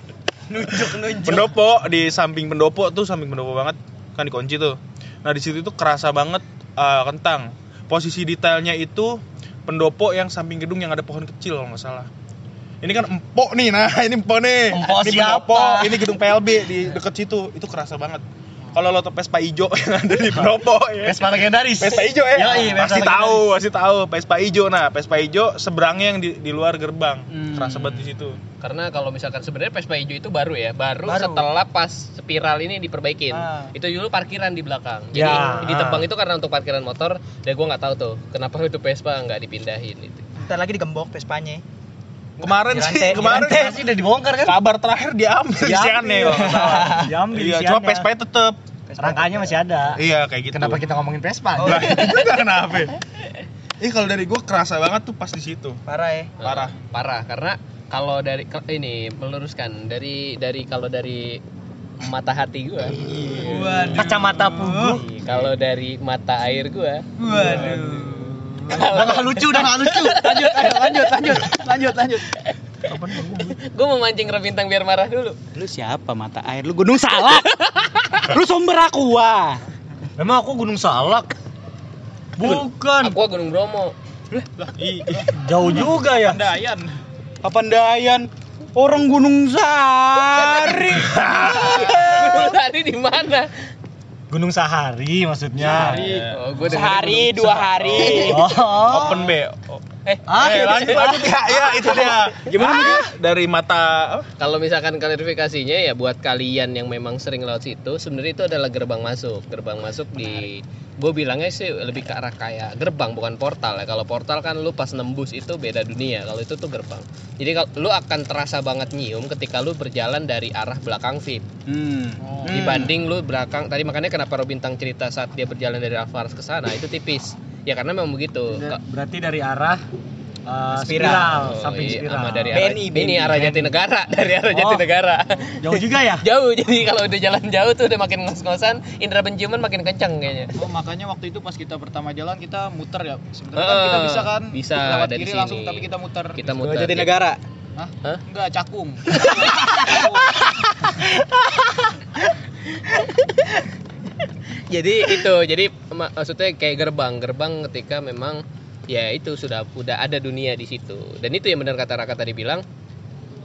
nunjuk nunjuk. pendopo di samping pendopo tuh samping pendopo banget kan dikunci tuh. Nah di situ tuh kerasa banget eh, kentang. Posisi detailnya itu pendopo yang samping gedung yang ada pohon kecil kalau nggak salah. Ini kan empok nih nah ini empok nih. Empok ini siapa? pendopo. Ini gedung PLB di deket situ. Itu kerasa banget kalau lo tau Vespa ijo yang ada di pendopo ya Vespa legendaris. Vespa ijo ya Yoi, pasti tahu pasti tahu Vespa ijo nah Vespa ijo seberangnya yang di, di luar gerbang Hmm. kerasa banget di situ Karena kalau misalkan sebenarnya Vespa hijau itu baru ya, baru, Baru. setelah pas spiral ini diperbaikin. Ah. Itu dulu parkiran di belakang. Jadi Ya, ditebang ah. itu karena untuk parkiran motor. Dan gue nggak tahu tuh kenapa itu Vespa nggak dipindahin itu. Ntar lagi digembok Vespanya. Kemarin sih kemarin rantai. Pasti udah dibongkar kan? kabar terakhir diambil di Siane salah. Diambil Iya, cuma Vespa tetep. Rangkanya masih ada. Iya, kayak gitu. Kenapa kita ngomongin Vespa? Lah, itu nggak kenapa? Ih, kalau dari gua kerasa banget tuh pas di situ. Parah ya. Parah. Eh, parah karena kalau dari ini meluruskan dari dari kalau dari mata hati gua. Waduh. Kacamata pugu. Kalau dari mata air gua. Waduh. Udah nggak lucu, udah nggak lucu. Lanjut, ayo, lanjut, lanjut, lanjut, lanjut. Gua mau mancing Bintang biar marah dulu. lu siapa mata air lu gunung salak lu sumber aqua Memang aku Gunung Salak. Bukan. Aku Gunung Bromo. Ih, Jauh juga ya. Dayan. Papandayan orang gunung sari Gunung Sahari di mana? Gunung Sahari maksudnya. Oh, gua Gunung dua Sahari. hari. Oh. Open B. Eh, Eh, lanjut lanjut ya, ya itu dia. Gimana dari mata apa? kalau misalkan klarifikasinya ya buat kalian yang memang sering lewat situ, sebenarnya itu adalah gerbang masuk. Gerbang masuk di gue bilangnya sih lebih ke arah kayak gerbang bukan portal ya. Kalau portal kan lu pas nembus itu beda dunia. Kalau itu tuh gerbang. Jadi kalau lu akan terasa banget nyium ketika lu berjalan dari arah belakang VIP. Hmm. Dibanding lu belakang tadi makanya kenapa Robintang cerita saat dia berjalan dari Alfaras ke sana itu tipis. Ya karena memang begitu. Ka- Berarti dari arah uh, Spiral. spiral, Oh, samping iya, spiral. sama dari arah BNI, ini BNI. arah Jatinegara, dari arah Oh. Jatinegara. Jauh juga ya? jauh jadi kalau udah jalan jauh tuh udah makin ngos-ngosan indera penciuman makin kencang kayaknya Oh, makanya waktu itu pas kita pertama jalan kita muter ya. Sebenarnya kan Heeh, kita bisa kan bisa lewat dari kiri sini. langsung tapi kita muter. kita muter Jatinegara. Hah? Hah? Enggak, cakung. jadi itu jadi mak- maksudnya kayak gerbang gerbang ketika memang ya itu sudah udah ada dunia di situ. Dan itu yang benar kata Raka tadi bilang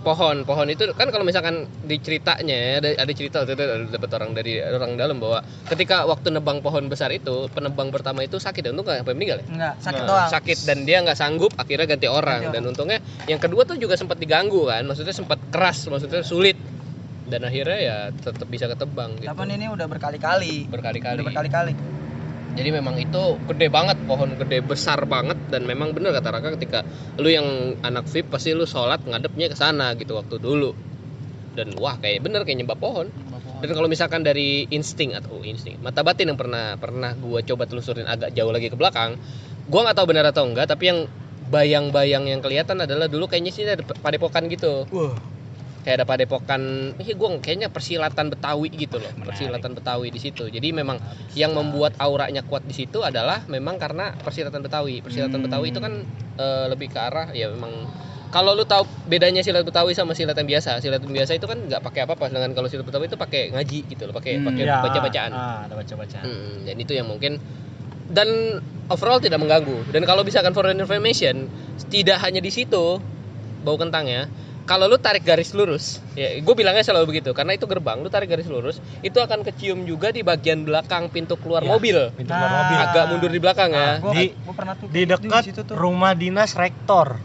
pohon pohon itu kan kalau misalkan di ceritanya ada, ada cerita itu ada dapat orang dari orang dalam bahwa ketika waktu nebang pohon besar itu penebang pertama itu sakit dan untung nggak sampai meninggal ya? Enggak, sakit Nah, doang. sakit dan dia nggak sanggup akhirnya ganti orang. Ganti dan untungnya yang kedua tuh juga sempat diganggu kan maksudnya sempat keras maksudnya sulit dan akhirnya ya tetap bisa ketebang gitu Tapi ini udah berkali-kali. berkali-kali Udah berkali-kali. jadi memang itu gede banget pohon gede besar banget dan memang bener kata Raka ketika lu yang anak VIP pasti lu sholat ngadepnya ke sana gitu waktu dulu dan wah kayak bener kayak nyembah pohon dan kalau misalkan dari insting atau oh, insting mata batin yang pernah pernah gua coba telusurin agak jauh lagi ke belakang gua nggak tahu benar atau enggak tapi yang bayang-bayang yang kelihatan adalah dulu kayaknya sih ada padepokan gitu Wah. Kayak ada padepokan ini gue kayaknya persilatan Betawi gitu loh Menarik. persilatan Betawi di situ jadi memang yang membuat auranya kuat di situ adalah memang karena persilatan Betawi persilatan Hmm. Betawi itu kan eh, lebih ke arah ya memang kalau lu tahu bedanya silat Betawi sama silat yang biasa silat yang biasa itu kan nggak pakai apa-apa sedangkan kalau silat Betawi itu pakai ngaji gitu loh pakai Hmm, pakai Ya, baca-bacaan Ah, ada baca-bacaan. Hmm, dan itu yang mungkin dan overall tidak mengganggu. Dan kalau misalkan for information, tidak hanya di situ bau kentangnya. Kalau lu tarik garis lurus, ya gue bilangnya selalu begitu karena itu gerbang, lu tarik garis lurus, itu akan kecium juga di bagian belakang pintu keluar Ya, mobil. Pintu keluar Nah. mobil. Agak mundur di belakang ya. Gua, Di- gua pernah tuh Di dekat situ tuh. rumah dinas rektor.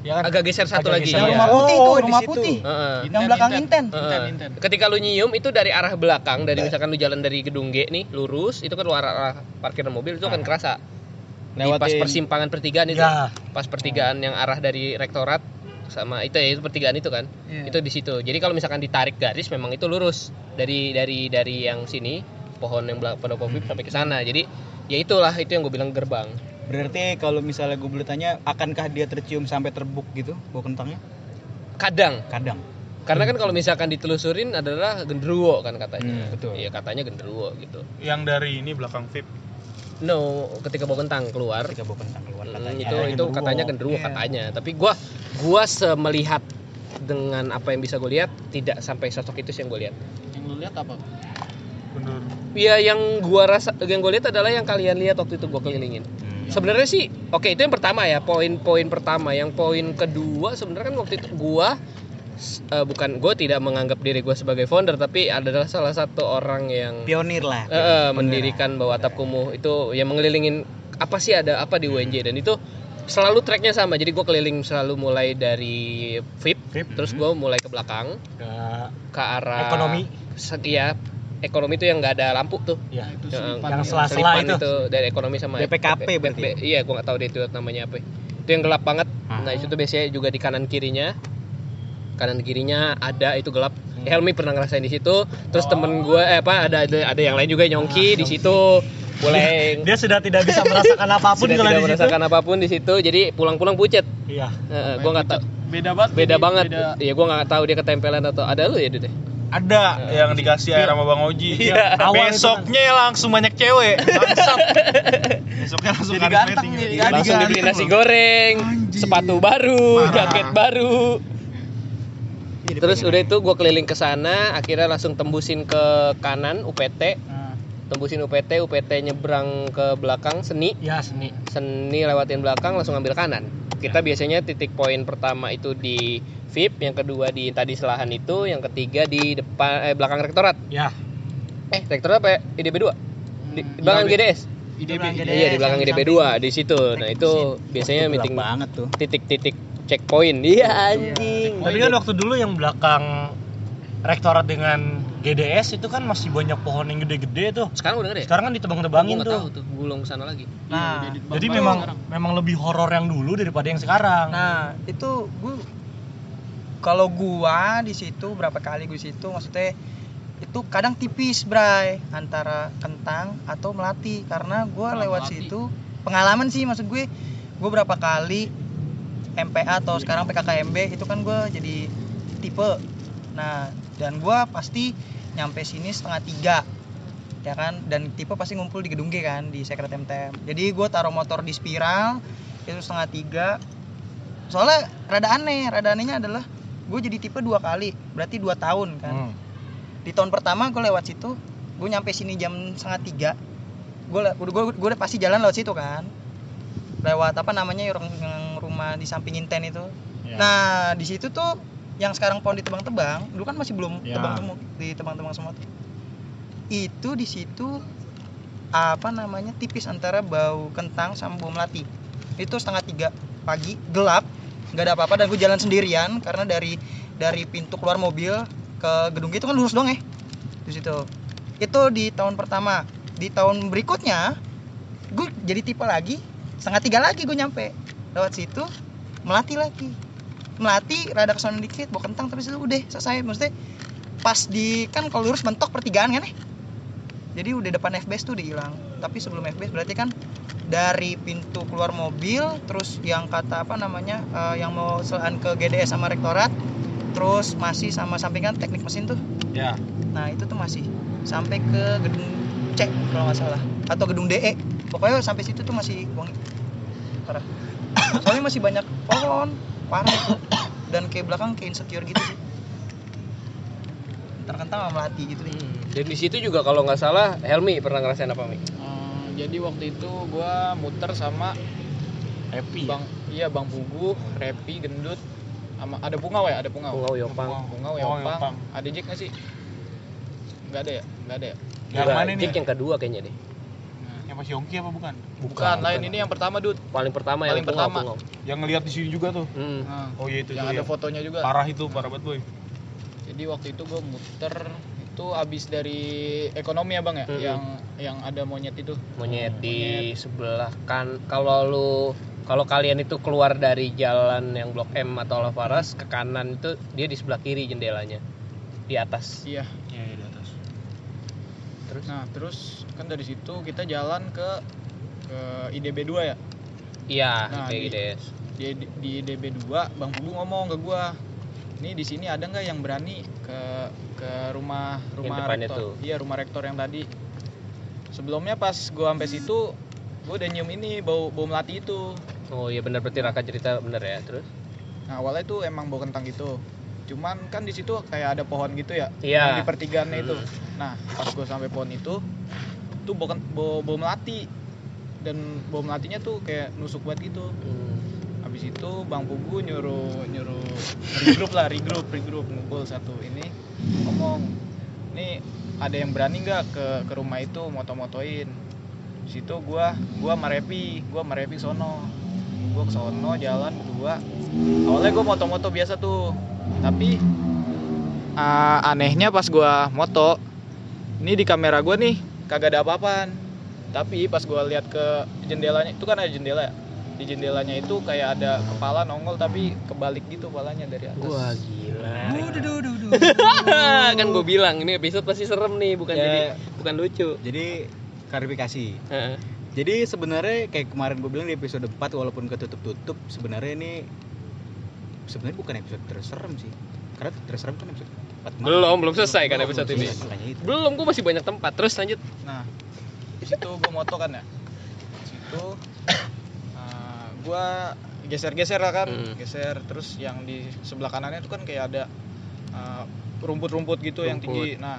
Ya kan? Agak geser satu Agak lagi. geser. Yang ya. rumah putih Oh, di rumah situ. putih. Heeh. Yang belakang inten. Heeh. Inten. Ketika lu nyium itu dari arah belakang, dari misalkan lu jalan dari gedung G nih, lurus, itu kan lu arah, arah parkiran mobil itu akan kerasa. Di pas Lewatin. persimpangan pertigaan itu. Ya. Pas pertigaan yang arah dari rektorat sama itu ya itu pertigaan itu kan. Iya. Itu di situ. Jadi kalau misalkan ditarik garis memang itu lurus dari dari dari yang sini pohon yang belakang pada covid sampai ke sana. Jadi ya itulah itu yang gue bilang gerbang. Berarti kalau misalnya gue boleh tanya, akankah dia tercium sampai terbuk gitu bau kentangnya? Kadang Kadang. karena kan kalau misalkan ditelusurin adalah genderuwo kan katanya. Hmm, betul. Iya katanya genderuwo gitu. Yang dari ini belakang VIP. No, ketika bau kentang keluar Ketika bau kentang keluar Hmm, katanya. itu itu genderuwo. katanya genderuwo Iya. katanya tapi gua gua semelihat dengan apa yang bisa gue lihat tidak sampai sosok itu sih yang gue lihat Yang lu lihat apa? Bener. Iya yang gua rasa yang gue lihat adalah yang kalian lihat waktu itu gua kelilingin Hmm. sebenarnya sih oke itu yang pertama ya poin-poin pertama yang poin kedua sebenarnya kan waktu itu gua eh, bukan gue tidak menganggap diri gue sebagai founder tapi adalah salah satu orang yang Pionir lah. Eh, eh, mendirikan bawah atap kumuh itu yang mengelilingin apa sih ada apa di UNJ dan itu selalu tracknya sama jadi gue keliling selalu mulai dari VIP, VIP. terus gue mulai ke belakang Ke ke arah Ekonomi. Se- iya ekonomi itu yang nggak ada lampu tuh ya. Itu yang, selipan yang ya. sela-sela itu. itu dari ekonomi sama BPKP berarti. BP iya gue nggak tahu deh itu namanya apa itu yang gelap banget Ah. nah itu tuh biasanya juga di kanan kirinya kanan kirinya ada itu gelap. Helmi pernah ngerasain di situ. Terus temen gue eh apa ada ada, ada yang lain juga nyongki di situ. Boleh. Dia sudah tidak bisa merasakan apa pun sudah kalau tidak di situ. merasakan apa pun di situ. Jadi pulang-pulang pucet. Iya. gue nggak tahu Beda banget. beda banget. Beda. ya gue nggak tahu dia ketempelan atau ada lu ya deh Ada yang dikasih air sama Bang Oji. Iya. Awal itu Besoknya langsung banyak cewek. Bangsat. Besoknya langsung Jadi ganteng jadi Jadi langsung ganteng. Dibeli nasi goreng. sepatu baru Parah. jaket baru Jadi terus pengen udah itu gue keliling ke sana akhirnya langsung tembusin ke kanan UPT Nah, tembusin UPT UPT nyebrang ke belakang seni. Ya seni. seni lewatin belakang langsung ambil kanan. Kita biasanya titik poin pertama itu di VIP yang kedua di tadi selahan itu yang ketiga di depan eh, belakang rektorat. Ya. eh rektorat apa ya? IDB 2 di Hmm, belakang IDB. GDS IDB. GDS. iya di belakang IDB 2 di situ nah itu biasanya Itu meeting banget tuh titik-titik checkpoint iya anjing Tapi kan waktu dulu yang belakang rektorat dengan GDS itu kan masih banyak pohon yang gede-gede tuh. sekarang udah ada ya? Sekarang kan ditebang-tebangin Gua nggak tahu tuh. tuh gulung sana lagi Nah, Iya, di- Jadi memang sekarang. memang lebih horor yang dulu daripada yang sekarang. Nah, itu gue kalau gua di situ berapa kali gue di situ maksudnya itu kadang tipis, Bray, antara kentang atau melati. Karena Nah, lewat melati. situ pengalaman sih maksud gue. Gue berapa kali MPA atau sekarang PKKMB itu kan gue jadi tipe. Nah dan gua pasti nyampe sini setengah tiga ya kan? Dan tipe pasti ngumpul di gedung G kan di Secret MTM jadi gue taruh motor di spiral itu setengah tiga. Soalnya rada aneh rada anehnya adalah gue jadi tipe dua kali berarti dua tahun kan. Hmm. Di tahun pertama gue lewat situ gue nyampe sini jam setengah tiga gue gue gue udah pasti jalan lewat situ kan lewat apa namanya yang yang rumah di samping Inten itu Ya. nah di situ tuh yang sekarang pohon ditebang-tebang dulu kan masih belum Ya. tebang semua ditebang-tebang semua tuh. itu di situ apa namanya tipis antara bau kentang sama bau melati itu setengah tiga pagi gelap nggak ada apa-apa dan gue jalan sendirian karena dari dari pintu keluar mobil ke gedung itu kan lurus dong ya di situ. Itu di tahun pertama. Di tahun berikutnya gue jadi tipe lagi setengah tiga lagi gue nyampe. Lewat situ melati lagi. Melati rada ke sana dikit bawa kentang tapi situ udah selesai. Maksudnya pas di kan kalau lurus mentok pertigaan kan ya. Jadi udah depan FBS tuh udah hilang. Tapi sebelum FBS berarti kan dari pintu keluar mobil terus yang kata apa namanya eh, yang mau selan ke GDS sama rektorat terus masih sama sampingan teknik mesin tuh. Ya. nah itu tuh masih sampai ke gedung C kalau nggak salah. Atau gedung DE pokoknya sampai situ tuh masih wangi. Parah. Soalnya masih banyak pohon parah. Itu dan kayak belakang kayak insecure gitu sih. Ntar kentang sama melati gitu. Deh dan di situ juga kalau nggak salah Helmi pernah ngerasain apa Mi? Eh, jadi waktu itu gua muter sama Happy. Bang iya Bang Pugu, Repi, Gendut sama ada Pungau ya, ada Pungau. Pungau, Yopang. Pungau, Yopang. Yopang. Ada Jack nggak sih? Nggak ada ya? Nggak ada ya? Yang mana ini? Jack yang kedua kayaknya deh Yang pas Yongki apa bukan? Bukan, lain ini yang pertama, Dut. paling pertama Paling yang Pungau, pertama. Pungau. Yang ngeliat di sini juga tuh. Hmm. Nah, Oh iya itu yang ada ya. fotonya juga. Parah itu, parah banget boy. Jadi waktu itu gua muter itu abis dari ekonomi ya bang ya, Mm-mm. yang yang ada monyet itu. monyet di sebelah kan kalau lu kalau kalian itu keluar dari jalan yang Blok M atau Lavaras ke kanan itu dia di sebelah kiri jendelanya di atas Iya. Iya, iya, di atas. terus Nah terus kan dari situ kita jalan ke ke IDB 2 ya. iya Nah, di- gitu ya Di, di IDB 2 Bang Pugu ngomong ke gua, "Nih di sini ada nggak yang berani ke ke rumah rumah rektor?" tuh. Iya, rumah rektor yang tadi. Sebelumnya pas gua sampai situ, gua udah nyium ini bau bau melati itu. Oh iya benar berarti Raka cerita bener ya terus Nah, awalnya itu emang bau kentang gitu. Cuman kan di situ kayak ada pohon gitu ya. Iya. Di pertigaannya itu. Hmm. Nah, pas gua sampai pohon itu, tuh bau, bau, bau melati. Dan bau melatinya tuh kayak nusuk banget gitu. Hmm. Habis itu Bang Pugu nyuruh nyuruh regroup lah, regroup, regroup ngumpul satu ini ngomong, "Nih, ada yang berani nggak ke ke rumah itu moto-motoin?" Di situ gua gua sama Repi, gua sama Repi sono. Gua ke sono jalan berdua. Awalnya gua moto-moto biasa tuh. Tapi ah, anehnya pas gua moto, ini di kamera gua nih kagak ada apa-apaan. Tapi pas gua lihat ke jendelanya, itu kan ada jendela ya di jendelanya itu kayak ada kepala nongol tapi kebalik gitu kepalanya dari atas. wah gila Duh, duh, duh, duh, duh. kan gue bilang ini episode pasti serem nih bukan Ya. jadi bukan lucu jadi klarifikasi Heeh. Jadi sebenarnya kayak kemarin gue bilang di episode 4 walaupun ketutup-tutup sebenarnya ini sebenarnya bukan episode terserem sih. Karena terserem kan episode 4 belum belum selesai kan episode belum ini. belum gue masih banyak tempat. Terus lanjut. Nah, di situ gue moto kan ya. Di situ uh, gua geser-geser lah kan, Hmm. geser terus yang di sebelah kanannya itu kan kayak ada uh, rumput-rumput gitu yang tinggi. Nah,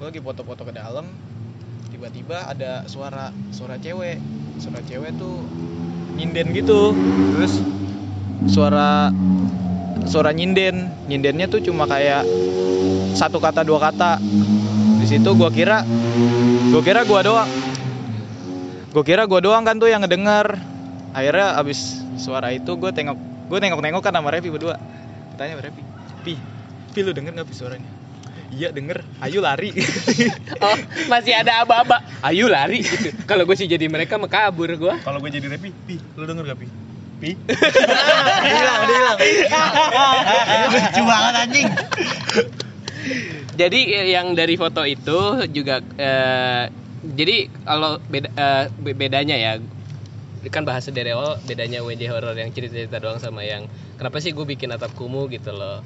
gue lagi foto-foto ke dalam, tiba-tiba ada suara suara cewek, suara cewek tuh nyinden gitu, terus suara suara nyinden, nyindennya tuh cuma kayak satu kata dua kata. Di habis itu gua kira gua kira gua doang. Gua kira gua doang kan tuh yang ngedenger. Akhirnya abis suara itu gua tengok gua nengok-nengok kan sama Revi berdua. Tanya Revi Pi Pi lu denger Pi suaranya iya denger ayo lari Oh, masih ada aba-aba. Ayo lari gitu. Kalau gue sih jadi mereka mau kabur gue. Kalau gue jadi Repi, Pi, lu denger gak Pi? Pi? hilang hilang Lucu banget anjing. Jadi eh, yang dari foto itu juga eh, jadi kalau beda eh, be- bedanya ya kan bahasa dari awal bedanya WJ horror yang cerita-cerita doang sama yang kenapa sih gue bikin atap kumuh gitu loh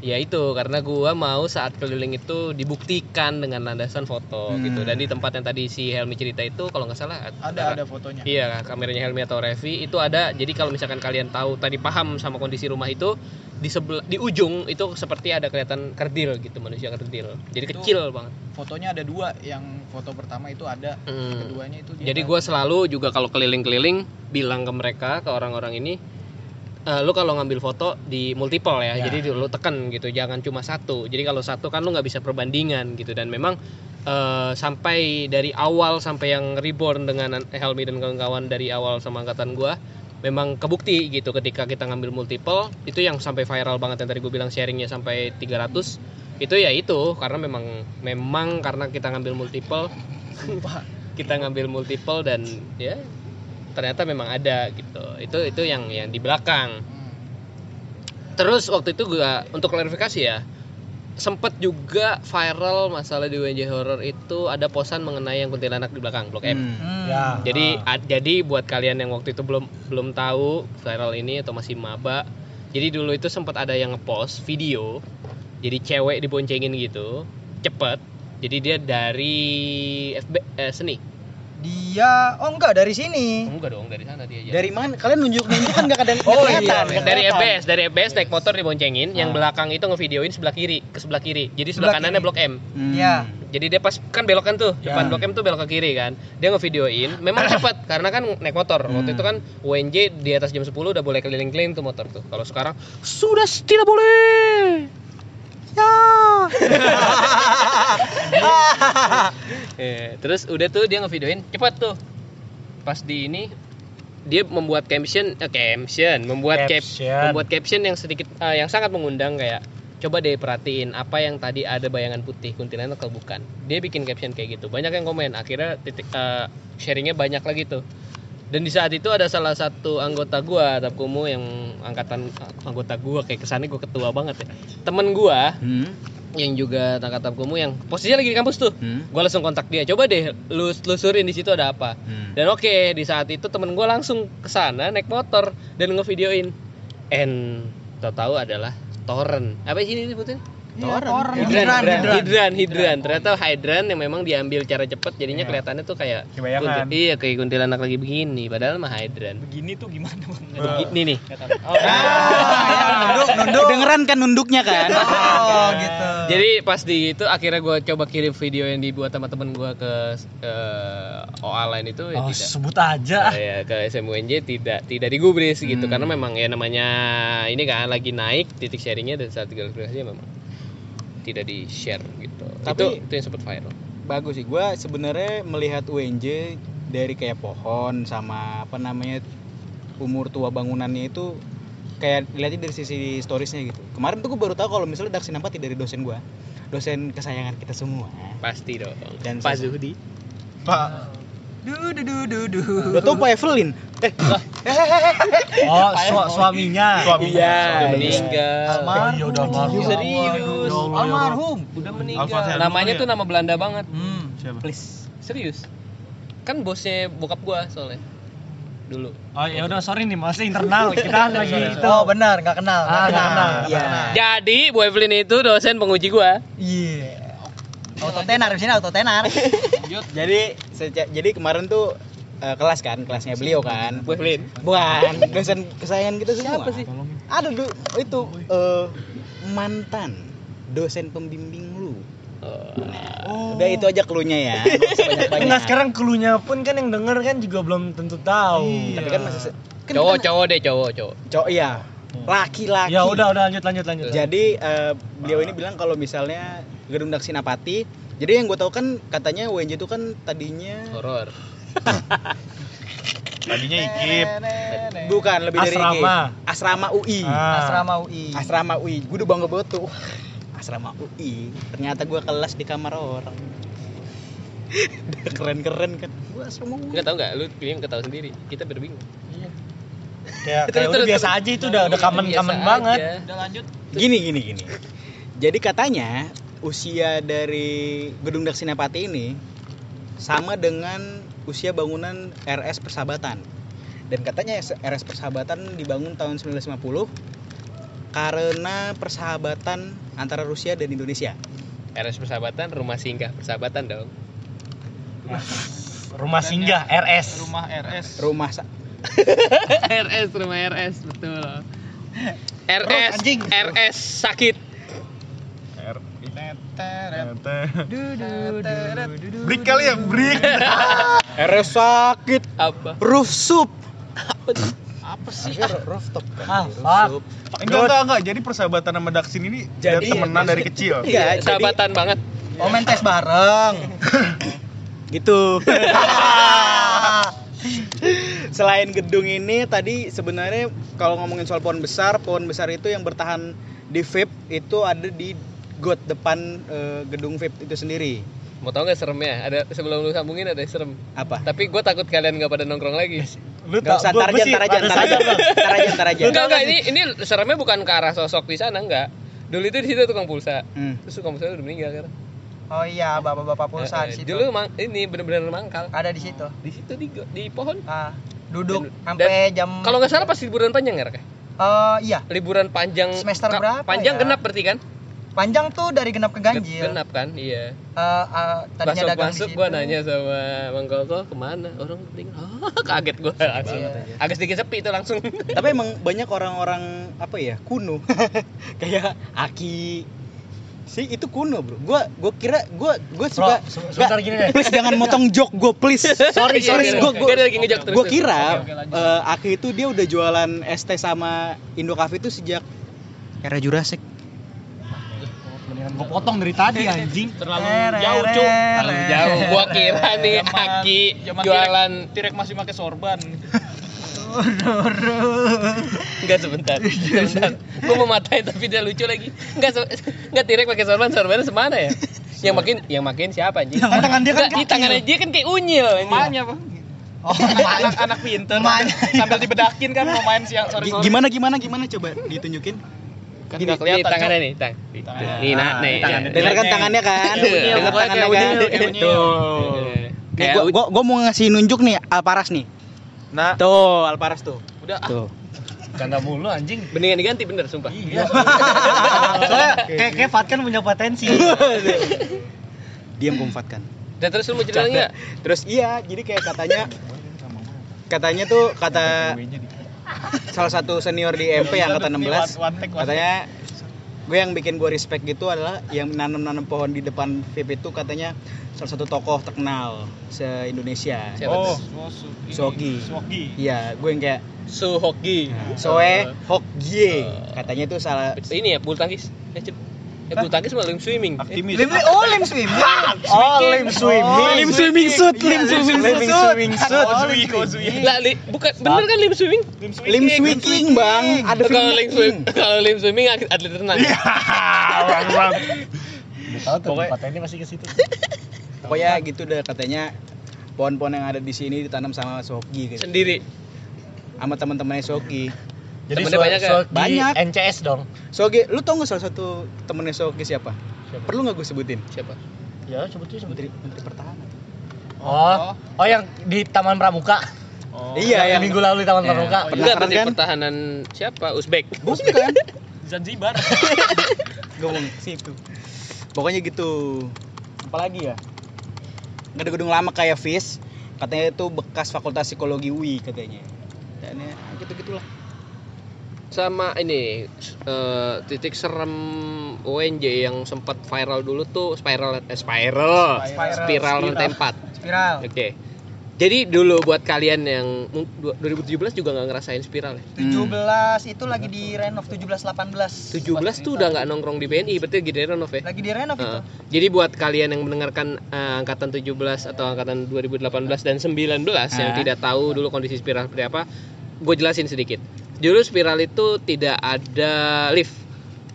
ya itu karena gua mau saat keliling itu dibuktikan dengan landasan foto Hmm. gitu dan di tempat yang tadi si Helmi cerita itu kalau nggak salah ada ada fotonya Iya, kameranya Helmi atau Revi itu ada. Jadi kalau misalkan kalian tahu tadi paham sama kondisi rumah itu di sebelah di ujung itu seperti ada kelihatan kerdil gitu manusia kerdil. Jadi Itu- kecil banget. fotonya ada dua yang foto pertama itu ada Hmm. keduanya itu Jadi gue selalu juga kalau keliling-keliling bilang ke mereka ke orang-orang ini "Eh, lu kalau ngambil foto di multiple ya, Ya. jadi lu tekan gitu, jangan cuma satu. Jadi kalau satu kan lu nggak bisa perbandingan gitu dan memang eh, sampai dari awal sampai yang reborn dengan Helmi dan kawan-kawan dari awal sama angkatan gua memang kebukti gitu ketika kita ngambil multiple itu yang sampai viral banget yang tadi gue bilang sharingnya sampai 300 itu ya itu karena memang memang karena kita ngambil multiple kita ngambil multiple dan ya ternyata memang ada gitu. Itu itu yang yang di belakang. Hmm. terus waktu itu gua untuk klarifikasi ya sempet juga viral masalah di WNJ horror itu ada posan mengenai yang kuntilanak di belakang blok M. Hmm. Ya. jadi ad- jadi buat kalian yang waktu itu belum belum tahu viral ini atau masih maba jadi dulu itu sempat ada yang ngepost video jadi cewek diboncengin gitu cepet. Jadi dia dari FB eh, seni dia oh enggak dari sini enggak dong dari sana dia aja Dari mana? Kalian nunjuk nunjuk kan gak ada yang Oh, kelihatan. iya. Nggak dari. FBS dari FBS naik motor diboncengin yang Ah. belakang itu ngevideoin sebelah kiri ke sebelah kiri jadi sebelah, Sebelah kanannya kiri. blok M Hmm. Iya. jadi dia pas kan belokan tuh Ya. depan blok M tuh belok ke kiri kan dia ngevideoin memang cepat karena kan naik motor waktu Hmm. itu kan UNJ di atas jam 10 udah boleh keliling-keliling tuh motor tuh kalau sekarang sudah tidak boleh ya. Eh, terus udah tuh dia ngevideoin cepat tuh. Pas di ini dia membuat caption eh, caption membuat cap- Caption. membuat caption yang sedikit eh, yang sangat mengundang kayak coba deh perhatiin apa yang tadi ada bayangan putih kuntilanak atau bukan. Dia bikin caption kayak gitu. Banyak yang komen akhirnya titik eh, sharingnya banyak lagi tuh dan di saat itu ada salah satu anggota gua Tapkumu yang angkatan anggota gua kayak kesannya gua ketua banget ya temen gua Hmm. yang juga tangkat Tapkumu yang posisinya lagi di kampus tuh Hmm. gua langsung kontak dia coba deh lu telusurin di situ ada apa Hmm. dan oke di saat itu temen gue langsung ke sana naik motor dan ngevideoin and tau tahu adalah torrent apa sih ini disebutin Toren. hidran hidran hidran. hidran, hidran. ternyata hidran yang memang diambil cara cepet jadinya Iya. kelihatannya tuh kayak Kayak bayangan. kunti- iya kayak kuntilanak lagi begini padahal mah hidran begini tuh gimana bang begini nih oh, Ah, nunduk nunduk Kedengeran kan nunduknya kan? oh gitu Jadi pas di itu akhirnya gue coba kirim video yang dibuat sama temen gue ke OA lain itu ya Oh, tidak. sebut aja. ya ke SMUNJ tidak tidak digubris gitu Hmm. karena memang ya namanya ini kan lagi naik titik sharingnya dan saat klarifikasinya memang tidak di share gitu. Tapi- itu itu yang sempat viral. Bagus sih. Gua sebenarnya melihat UNJ dari kayak pohon sama apa namanya umur tua bangunannya itu kayak dilihatnya dari sisi storiesnya gitu. Kemarin tuh gue baru tahu kalau misalnya Dark Sinapati dari dosen gua, dosen kesayangan kita semua. Pasti dong. Dan Pak Zuhdi. Pak, du du du du du Udah tau Pak Evelyn? Eh, Oh, su- suaminya. Suami. Iya, Suami. udah meninggal. Oh, iya udah almarhum. Serius. Ya ya almarhum Udah meninggal. Namanya tuh nama Belanda banget. hmm Siapa? Please. Serius. Kan bosnya bokap gua soalnya. Dulu. Oh ya udah sorry nih masih internal kita lagi itu. oh benar nggak kenal Ah, nggak kenal. iya Jadi Bu Evelyn itu dosen penguji gua. iya auto tenar di sini auto tenar jadi jadi kemarin tuh eh, kelas kan, kelasnya beliau kan. Bu Evelyn. Bukan, dosen kesayangan kita semua. Siapa sih? Ada du- itu eh, mantan dosen pembimbing lu. Oh. Udah itu aja klunya ya. Nah sekarang keluarnya pun kan yang denger kan juga belum tentu tahu. Tapi kan masih se- kan Cowok, kita- cowok deh, cowok, cowok. cowok iya. Laki-laki. Ya udah udah lanjut lanjut lanjut. Jadi eh, beliau ini bilang kalau misalnya Gedung Daksinapati Jadi yang gue tahu kan katanya UNJ itu kan tadinya Horor. Tadinya ikip. bukan lebih dari Asrama. IKIP. Asrama UI. Ah. Asrama UI. Asrama UI. Gue udah bangga banget tuh. Asrama UI. Ternyata gue kelas di kamar orang. Keren-keren kan. Gue asrama UI. Enggak tahu enggak? Lu bingung enggak tahu sendiri. Kita berbingung. Kayak, Terus, kayak udah terus, biasa aja itu udah udah aja. banget. Udah lanjut. Gini gini gini. Jadi katanya usia dari gedung Daksinapati ini sama dengan usia bangunan RS Persahabatan. Dan katanya RS Persahabatan dibangun tahun 1950 karena persahabatan antara Rusia dan Indonesia. RS persahabatan, rumah singgah persahabatan dong. Rumah singgah RS. Rumah RS. Rumah RS rumah RS betul. RS anjing. RS sakit. R. Break kali ya, break. RS sakit, Apa? roof soup. Apa sih? Rooftop kan. Ah, roof fuck. soup. Enggak, enggak, enggak. Jadi persahabatan sama Daksin ini Jadi- jadi temenan dari kecil. Iya, jadi Sahabatan banget. Oh main tes bareng. gitu. Selain gedung ini tadi sebenarnya kalau ngomongin soal pohon besar, pohon besar itu yang bertahan di VIP itu ada di got depan eh, gedung VIP itu sendiri. Mau tau gak seremnya? Ada sebelum lu sambungin ada serem. Apa? Tapi gue takut kalian gak pada nongkrong lagi. Lu Gak usah, gua aja, ntar aja, ntar aja, aja. Enggak enggak ini ini seremnya bukan ke arah sosok di sana enggak. Dulu itu di situ tukang pulsa. Hmm. Terus tukang pulsa udah meninggal kan. Oh iya, bapak-bapak pulsa Eh, di situ. Dulu mang, ini bener-bener mangkal. Ada di situ. Di situ di di pohon. Ah, duduk Dan- sampai jam Kalau nggak salah pas liburan panjang ya, Rek? Eh, iya, Liburan panjang Semester berapa Panjang ya? genap berarti kan? Panjang tuh dari genap ke ganjil. Genap kan? Iya. Eh, eh, tadinya Masuk dagang masuk situ. nanya sama Bang Koko ke mana? Orang penting. kaget gua langsung. Iya. Agak sedikit sepi itu langsung. Tapi emang banyak orang-orang apa ya kuno, kayak Aki. sih itu kuno bro. Gua gua kira gua gua Bro, suka. se- sebentar gini deh. Please jangan motong jok gue please. Sorry Iya, sorry. iya, iya. terus. gue terus. kira eh, Aki itu dia udah jualan es teh sama Indo Cafe itu sejak era Jurassic. Mendingan gua potong dari tadi anjing. Terlalu Ere, jauh, Cuk. Terlalu jauh. Gua kira nih Aki jualan Tirek, masih pakai sorban. Enggak sebentar. Sebentar. Gua mau matain tapi dia lucu lagi. Enggak enggak tirek pakai sorban, sorbannya semana ya? Yang makin yang makin siapa anjing? Kan tangan dia kan di kecil. tangannya dia kan kayak unyil anjing. Emaknya, Bang. Oh, anak-anak pinter Emaknya. sambil dibedakin kan mau main siang sore Gimana gimana gimana coba ditunjukin. Kan Gini, kelihatan. Cok. tangannya nih, tang. Tangannya. Nih, nah, Ah, nih. tangannya. ya. Dengar kan tangannya kan? Unyil, Dengar pokoknya tangannya kayak kan? Tuh. Iya. Nih, gua, gua, gua mau ngasih nunjuk nih Alparas nih. Nah, Tuh, Alparas tuh. udah ah, Tuh. Canda mulu anjing. Mendingan diganti bener sumpah. Iya. Soalnya kayak kayak Fatkan punya potensi. Diam kumfatkan. Dan terus lu mau cerita enggak? Terus iya, jadi kayak katanya katanya tuh kata salah satu senior di MP angkatan 16 katanya gue yang bikin gue respect gitu adalah yang nanam-nanam pohon di depan VIP itu katanya salah satu tokoh terkenal se Indonesia. Siapa oh? Sogi. Sogi. Iya, gue yang kayak Su Hoki. Soe Hokgie. Katanya itu salah Ini ya bulu tangkis. Eh. Eh, bulu tangkis malah lim swimming. Aktivis. Lim, oh lim swimming. Oh, lim swimming. Lim swimming suit, lim swimming Lim suit. swimming suit. Lah, li, bukan bener kan lim swimming? Lim swimming, Bang. Ada Kalau lim swim, kalau lim swimming atlet renang. Bang, bang. Tahu tuh Pokoknya- tempatnya ini masih ke situ. Pokoknya gitu deh katanya pohon-pohon yang ada di sini ditanam sama Sogi gitu. Sendiri. Sama teman-temannya Sogi. Jadi Temennya banyak ya? Sogi Banyak. NCS dong. Sogi, lu tau gak salah satu temennya Sogi siapa? Siapa? Perlu gak gue sebutin? Siapa? Ya, sebutin Menteri, Menteri Pertahanan. Oh, oh yang di Taman Pramuka. Oh. Iya, yang yang minggu lalu di Taman Ya. Pramuka. Penasaran Enggak, menteri kan? pertahanan siapa? Uzbek. bukan. Zanzibar. Ngomong situ. Pokoknya gitu. Apalagi ya? Gak ada gedung lama kayak FIS. Katanya itu bekas fakultas psikologi UI katanya. Dan ya gitu-gitulah. Sama ini eh, titik serem UNJ yang sempat viral dulu tuh spiral eh, spiral, Spiral. spiral lantai 4. Spiral. Oke. Jadi dulu buat kalian yang mung- du- 2017 juga nggak ngerasain spiral ya? 17 itu lagi di renov 17 18 17 tuh udah nggak nongkrong di BNI, berarti lagi di renov ya? lagi di renov itu Heeh. jadi buat kalian yang mendengarkan eh, angkatan 17 atau angkatan 2018 dan 19 yang Ah. tidak tahu dulu kondisi spiral seperti apa, gue jelasin sedikit. Dulu spiral itu tidak ada lift.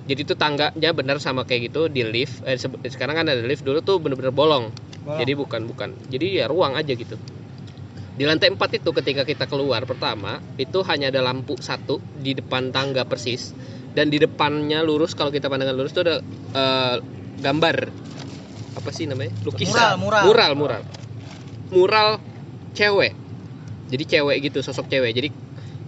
Jadi itu tangganya benar sama kayak gitu di lift. Eh, se- sekarang kan ada lift. Dulu tuh bener-bener bolong. Bolong. Jadi bukan bukan. Jadi ya ruang aja gitu. Di lantai 4 itu ketika kita keluar pertama itu hanya ada lampu satu di depan tangga persis dan di depannya lurus kalau kita pandangan lurus itu ada eh, gambar apa sih namanya lukisan Mural, mural. mural mural mural cewek jadi cewek gitu sosok cewek jadi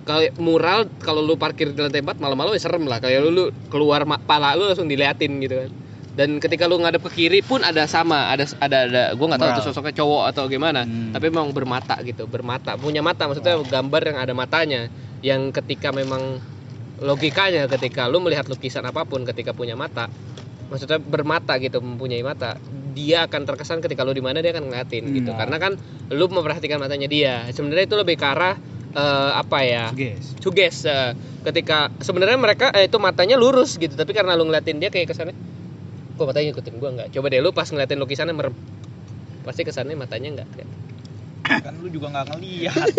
kalau mural kalau lu parkir di lantai 4 malam-malam ya serem lah. Kayak lu, lu keluar pala lu langsung diliatin gitu kan. Dan ketika lu ngadep ke kiri pun ada sama ada ada ada gua nggak tahu itu sosoknya cowok atau gimana Hmm. tapi memang bermata gitu bermata punya mata maksudnya gambar yang ada matanya yang ketika memang logikanya ketika lu melihat lukisan apa pun ketika punya mata maksudnya bermata gitu mempunyai mata dia akan terkesan ketika lu di mana dia akan ngeliatin Hmm. gitu karena kan lu memperhatikan matanya dia. Sebenarnya itu lebih ke arah eh, apa ya Guys. suges eh, ketika sebenarnya mereka eh, itu matanya lurus gitu tapi karena lu ngeliatin dia kayak kesannya kok matanya ngikutin gua nggak coba deh lu pas ngeliatin lukisannya merem pasti kesannya matanya nggak kelihatan. Kan lu juga nggak ngelihat.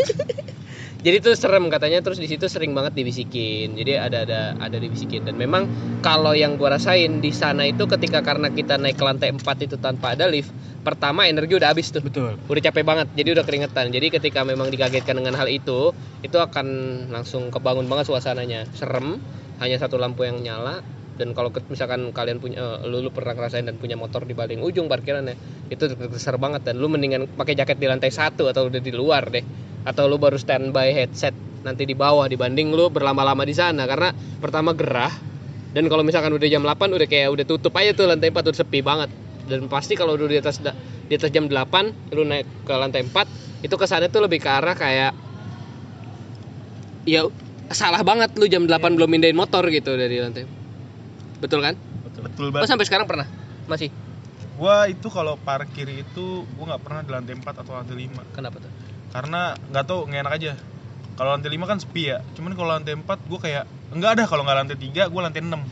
jadi itu serem katanya. Terus di situ sering banget dibisikin. Jadi ada ada ada dibisikin. Dan memang kalau yang gua rasain di sana itu ketika karena kita naik ke lantai 4 itu tanpa ada lift pertama energi udah habis tuh. Betul. udah capek banget. Jadi udah keringetan. Jadi ketika memang dikagetkan dengan hal itu itu akan langsung kebangun banget suasananya. Serem. Hanya satu lampu yang nyala dan kalau misalkan kalian punya eh, lu, lu pernah ngerasain dan punya motor di paling ujung parkirannya itu besar banget. Dan lu mendingan pakai jaket di lantai satu atau udah di luar deh. Atau lu baru standby headset nanti di bawah dibanding lu berlama-lama di sana. Karena pertama gerah dan kalau misalkan udah jam 8 udah kayak udah tutup aja tuh lantai 4 udah sepi banget. Dan pasti kalau udah di atas di atas jam 8 lu naik ke lantai 4 itu kesannya tuh lebih ke arah kayak ya salah banget lu jam 8 belum mindahin motor gitu dari lantai betul kan? Betul Oh banget. sampai sekarang pernah? Masih? Gua itu kalau parkir itu gua nggak pernah di lantai 4 atau lantai 5 Kenapa tuh? karena nggak tahu nggak enak aja. Kalau lantai 5 kan sepi ya. Cuman kalau lantai 4 gua kayak enggak ada kalau nggak lantai 3 gua lantai 6.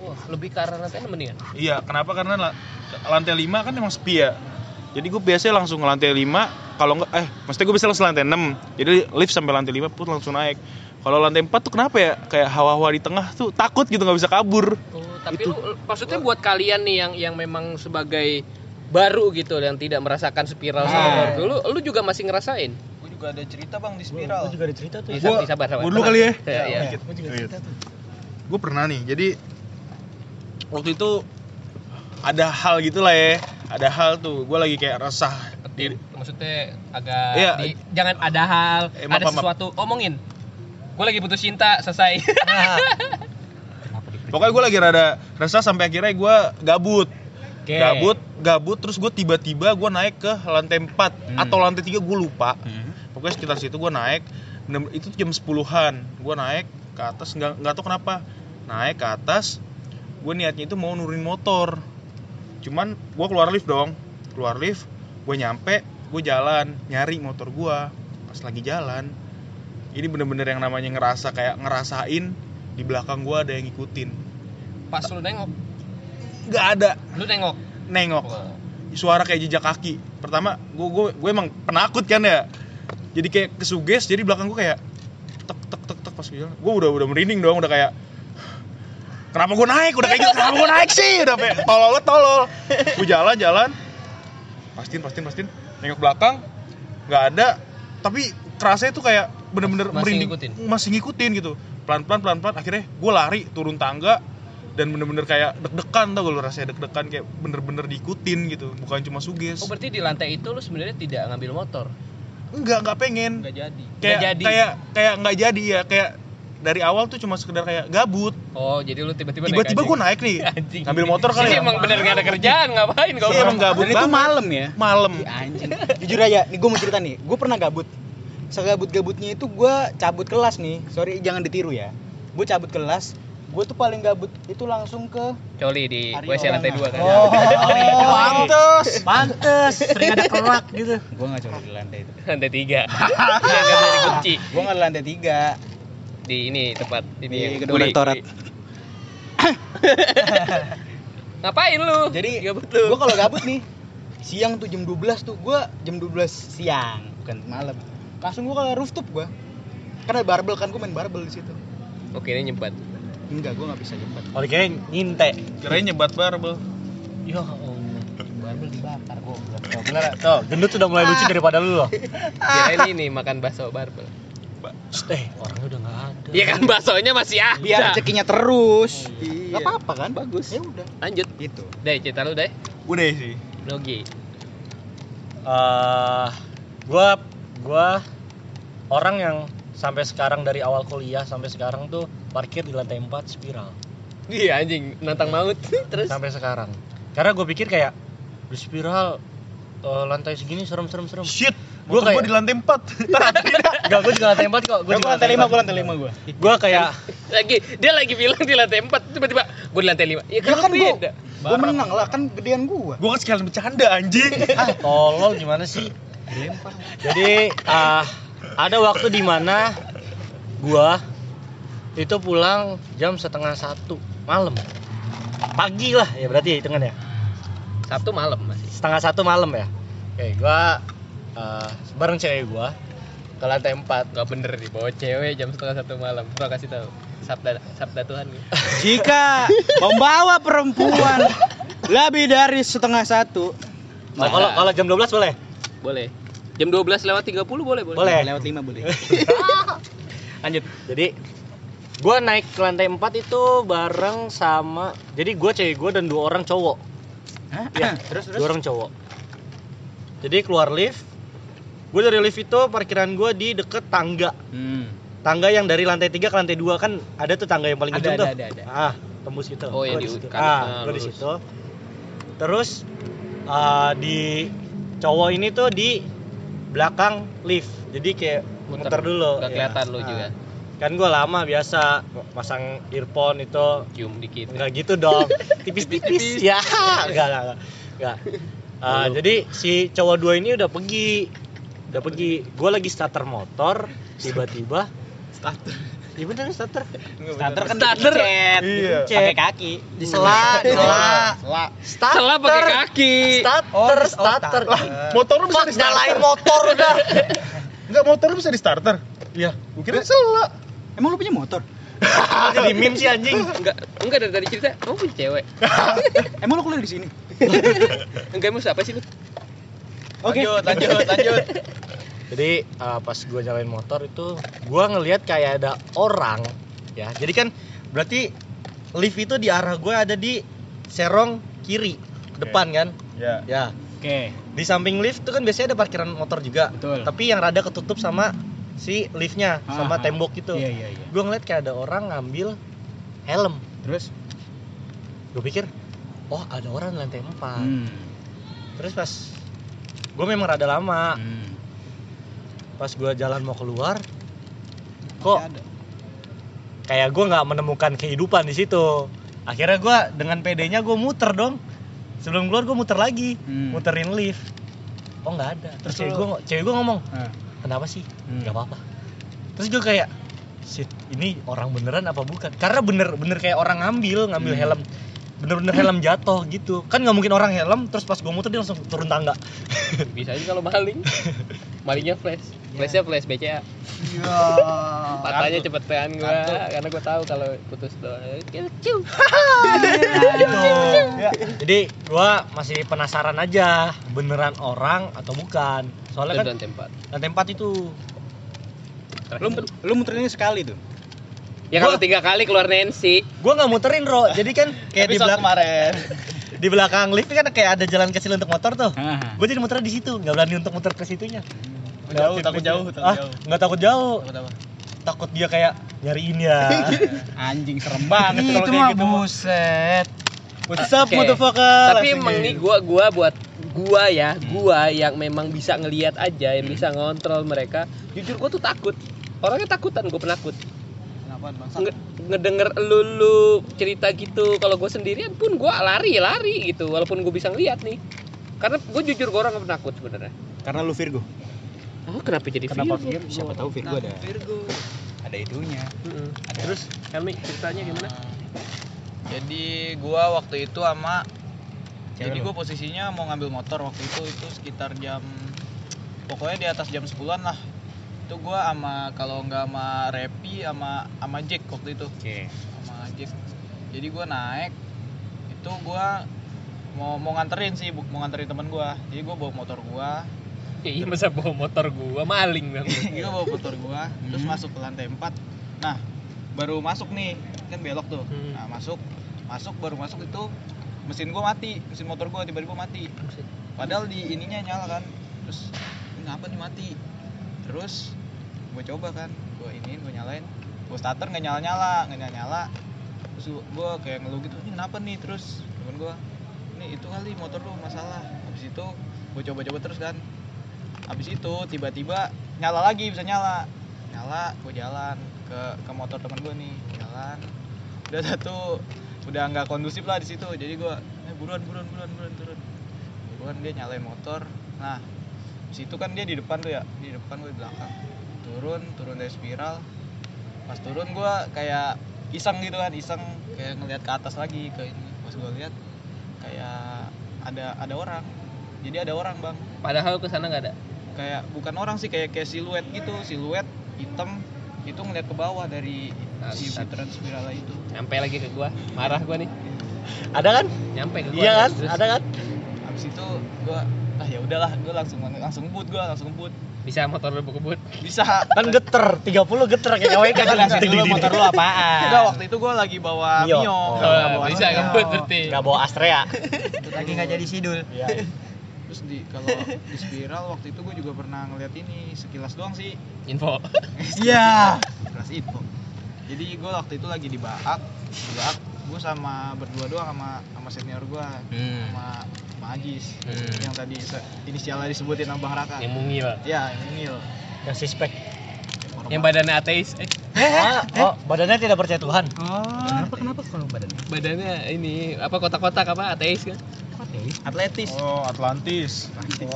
Wah, lebih ke arah lantai mendingan. Iya, kenapa? Karena la- lantai 5 kan emang sepi ya. Jadi gue biasanya langsung ke lantai 5, kalau enggak eh maksudnya gue bisa langsung lantai 6. Jadi lift sampai lantai 5 pun langsung naik. Kalau lantai 4 tuh kenapa ya? Kayak hawa-hawa di tengah tuh takut gitu nggak bisa kabur. Oh, tapi Itu. lu, maksudnya buat kalian nih yang yang memang sebagai baru gitu yang tidak merasakan spiral sama Ah. baru dulu, lu juga masih ngerasain. gue juga ada cerita bang di spiral juga ada cerita tuh. Gua- sabar, sabar, sabar. gua dulu kali ya? Iya, iya. Dikit. Gue pernah nih, jadi waktu itu ada hal gitu lah ya. Ada hal tuh, gue lagi kayak resah. Di- maksudnya agak Iya. di- jangan ada hal, Eh, maaf, ada maaf. sesuatu omongin. Gue lagi putus cinta, selesai. nah, Pokoknya gue lagi rada resah sampai akhirnya gue gabut. Oke. Gabut, gabut terus gue tiba-tiba gue naik ke lantai 4 atau lantai 3 gue lupa. Hmm. Pokoknya sekitar situ gue naik. Itu jam 10-an. Gue naik ke atas nggak nggak tahu kenapa. Naik ke atas. Gue niatnya itu mau nurunin motor. Cuman gue keluar lift dong. Keluar lift, gue nyampe, gue jalan nyari motor gue. Pas lagi jalan, ini bener-bener yang namanya ngerasa kayak ngerasain di belakang gue ada yang ngikutin. Pas lu nengok, Nggak ada. Lu nengok. nengok. Suara kayak jejak kaki. Pertama gue gue gue emang penakut kan ya. Jadi kayak kesuges jadi belakang gue kayak tek tek tek tek pas gue jalan. Gue udah udah merinding dong udah kayak kenapa gue naik? Udah kayak gitu kenapa gue naik sih? Udah kayak tolol tolol. Gue jalan jalan. Pastiin pastiin pastiin. Nengok belakang nggak ada. Tapi kerasa itu kayak bener-bener Masih merinding ngikutin? masih ngikutin gitu pelan pelan pelan pelan akhirnya gue lari turun tangga dan bener-bener kayak deg-degan tau gak lu rasanya deg-degan kayak bener-bener diikutin gitu bukan cuma suges Oh berarti di lantai itu lu sebenarnya tidak ngambil motor? enggak enggak pengen Nggak jadi. kayak Nggak jadi. kayak kayak nggak jadi ya kayak dari awal tuh cuma sekedar kayak gabut Oh jadi lu tiba-tiba tiba-tiba gue naik nih Anjing. ngambil motor kali ya emang bener gak ada kerjaan ngapain kalau Iya, emang gabut Dan itu malam ya. malam Ih, anjing. Jujur aja, nih gue mau cerita nih. Gue pernah gabut. Segabut-gabutnya itu gue cabut kelas nih. Sorry, jangan ditiru ya. Gue cabut kelas gue tuh paling gabut itu langsung ke Coli di Hari WC lantai. 2 kan. Oh, Pantes. Pantes, sering ada kerak gitu. gue nggak coba di lantai itu Lantai 3. Yang enggak bisa dikunci. gue nggak di lantai tiga Di ini tempat ini Di gedung rektorat. Ngapain lu? jadi gabut lu. gue kalau gabut nih siang tuh jam 12 tuh gue jam 12 siang bukan malam langsung gue ke rooftop gue karena barbel kan gue main barbel di situ Oke, ini nyempat. enggak gue nggak bisa cepat Kalau kayak nginte. Kirain nyebat barbel. Ya Allah. barbel dibakar gue Tuh, bener, tuh, gendut sudah mulai lucu daripada lu loh. Kirain ini makan bakso barbel. Eh, orangnya udah nggak ada. Iya kan baksonya masih ada. biar rezekinya terus Iya. nggak apa-apa kan bagus ya udah Lanjut. gitu Deh, cerita lu deh. Udah sih. Nogi. eh gua gua orang yang sampai sekarang dari awal kuliah sampai sekarang tuh parkir di lantai 4 spiral Iya anjing, nantang maut. Terus sampai sekarang karena gue pikir kayak di spiral eh, lantai segini serem serem serem Shit. Gua Gua kayak- di lantai 4. Gak, gue juga lantai 4 kok gue lantai lima gue lantai lima gue gue kayak lagi dia lagi bilang di lantai 4 tiba-tiba gue di lantai 5. Ya ya kan, gue beda. gue menang lah kan gedean gue Gua kan sekalian bercanda anjing. ah tolol gimana sih jadi ah ada waktu di mana gua itu pulang jam setengah satu malam pagi lah ya berarti ya hitungannya Sabtu malam masih. setengah satu malam ya oke gua ah, bareng cewek gua ke lantai 4 Gak bener nih bawa cewek jam setengah satu malam. Gua kasih tahu. Sabda sabda Tuhan nih. jika membawa perempuan lebih dari setengah satu Nah, kalau kalau jam 12 boleh Boleh. Jam 12 lewat 30 boleh, boleh. Boleh. lewat lima boleh. Lanjut. Jadi gua naik ke lantai 4 itu bareng sama jadi gua cewek gua dan dua orang cowok. Iya, terus dua orang cowok. Jadi keluar lift gue dari lift itu parkiran gue di deket tangga. Hmm. tangga yang dari lantai 3 ke lantai 2 kan ada tuh tangga yang paling Ada, ujung ada, tuh. ada, ada. ah tembus itu Oh, yang Gua di situ. ah nah, gue di situ. Terus ah, di cowok ini tuh di belakang lift jadi kayak muter, dulu Gak ya. kelihatan lu Ah. juga. kan gue lama biasa pasang earphone itu Cium dikit. Enggak gitu dong. Tipis-tipis. ya, enggak enggak enggak. Enggak. Ah, jadi si cowok dua ini udah pergi. Udah pergi. Gua lagi starter motor, tiba-tiba starter. Iya bener starter. starter kan Starter. dicet Iya. pakai kaki di sela, di sela. Sela. Starter. Salah pakai kaki. Starter, Oh, oh, starter. starter. Motor lu bisa di starter. nyalain motor udah. Enggak, motor lu bisa di starter. Iya. Gua kira sela. emang lu punya motor Jadi meme sih anjing. Enggak, enggak dari tadi cerita. Kamu punya cewek. emang lu kuliah di sini Enggak emang siapa sih lu? oke Lanjut, lanjut, lanjut. Jadi uh, pas gua nyalain motor itu gua ngelihat kayak ada orang ya. Jadi kan berarti lift itu di arah gua ada di serong kiri depan kan? Ya. Ya. oke Di samping lift itu kan biasanya ada parkiran motor juga. Betul. Tapi yang rada ketutup sama si liftnya sama Aha. tembok itu. iya iya iya Gue ngeliat kayak ada orang ngambil helm. terus Gue pikir, oh ada orang di lantai 4 hmm. Terus pas gue memang rada lama. Hmm. Pas gue jalan mau keluar, kok kayak gue nggak menemukan kehidupan di situ. Akhirnya gue dengan PD-nya gue muter dong. Sebelum keluar gue muter lagi, Hmm. muterin lift. Oh nggak ada. Terus Terus cewek gue cewek gue ngomong, Ah. kenapa sih? Hmm. Gak apa-apa. Terus gue kayak, shit, ini orang beneran apa bukan? Karena bener-bener kayak orang ngambil, ngambil Hmm. helm, bener-bener helm jatuh gitu. Kan nggak mungkin orang helm, terus pas gue muter dia langsung turun tangga. Bisa aja kalau maling. Malingnya flash. Flashnya flash BCA. Iya. Patahnya cepetan gua karena gua tahu kalau putus doang. Cium. gitu. Jadi gue masih penasaran aja, beneran orang atau bukan? Soalnya kan Dan tempat. lantai 4 itu. lu lu muterin ini sekali tuh Ya kalau tiga kali keluar Nancy. Gue nggak muterin, Ro. Jadi kan kayak di Episode belakang kemarin. Di belakang lift kan kayak ada jalan kecil untuk motor tuh. Ah. Gue jadi muter di situ, nggak berani untuk muter ke situnya. Jauh, takut jauh, takut ah, jauh. Nggak takut jauh. Takut apa? Takut dia kayak nyariin ya. anjing serem banget Ih, kalau itu kayak mah gitu buset. what's up Oke. motherfucker Tapi emang nih gua gua buat gua ya, gua yang memang bisa ngelihat aja, yang bisa ngontrol mereka. Jujur gua tuh takut. Orangnya takutan, gua penakut. Apaan bang? Nge- ngedenger lu, lu cerita gitu kalau gue sendirian pun gue lari lari gitu walaupun gue bisa ngeliat nih karena gue jujur gue orang gak penakut sebenarnya Karena lu Virgo. oh kenapa jadi Kenapa Virgo? Virgo? Siapa tahu Virgo ada Virgo. ada itunya. Mm-mm. Ada. terus Helmi ceritanya gimana Jadi gua waktu itu sama Cewek jadi gua posisinya mau ngambil motor waktu itu itu sekitar jam pokoknya di atas jam 10-an lah. Itu gua sama kalau nggak sama Repi sama sama Jack waktu itu. Oke. Sama Jack. Jadi gua naik itu gua mau mau nganterin sih, mau nganterin temen gua. Jadi gua bawa motor gua, iya masa bawa motor gua maling bang gua bawa motor gua, terus Hmm. masuk ke lantai 4. Nah, baru masuk nih, kan belok tuh. Hmm. Nah, masuk masuk baru masuk itu mesin gua mati, mesin motor gua tiba-tiba mati. Padahal di ininya nyala kan. Terus kenapa nih mati? Terus gue coba kan, gue iniin, gue nyalain. Gue starter nggak nyala-nyala, nggak nyala-nyala. Terus gue kayak ngeluh gitu, ini kenapa nih? Terus temen gue, ini itu kali motor lu masalah. Habis itu gue coba-coba terus kan. Habis itu tiba-tiba nyala lagi, bisa nyala. Nyala, gue jalan ke ke motor temen gue nih, jalan. Udah satu, udah nggak kondusif lah di situ. Jadi gue, eh buruan, buruan, buruan, buruan, turun buruan dia nyalain motor nah situ kan dia di depan tuh ya di depan gue di belakang turun turun dari spiral. Pas turun gue kayak iseng gitu kan iseng. Kayak ngelihat ke atas lagi ke ini. Pas gue lihat kayak ada ada orang. Jadi ada orang bang. Padahal ke sana nggak ada? Kayak bukan orang sih kayak kayak siluet gitu. Siluet hitam itu ngeliat ke bawah dari si Bangsat. putaran spiral itu. Nyampe lagi ke gua. Marah gua nih. Ada kan? nyampe ke gua. Iya kan? Terus. Ada kan? habis itu gue ah ya udahlah. Gue langsung langsung ngebut gue langsung ngebut bisa motor lu kebut bisa Kan geter, 30 geter kayak KWK kan. Jelasin dulu motor lu apaan. Enggak, waktu itu gue lagi bawa Mio. Mio. Oh, Nggak bawa bisa Astrea. ngebut berarti Enggak bawa Astrea. Lagi nggak jadi sidul. Iya. Terus di kalau di spiral waktu itu gue juga pernah ngeliat ini sekilas doang sih. info Iya. Sekilas info. Jadi gue waktu itu lagi di Baak, di Baak gue sama berdua doang sama sama senior gue Hmm. sama sama Ajis Hmm. yang tadi inisialnya disebutin sama Bang Raka. yang mungil Ya, ini Mil. Yang suspek. yang badannya ateis eh, Ah, oh, badannya tidak percaya Tuhan. Oh. Kenapa kenapa kalau badannya? badannya ini apa kotak-kotak apa ateis kan Atletis. Oh, Atlantis.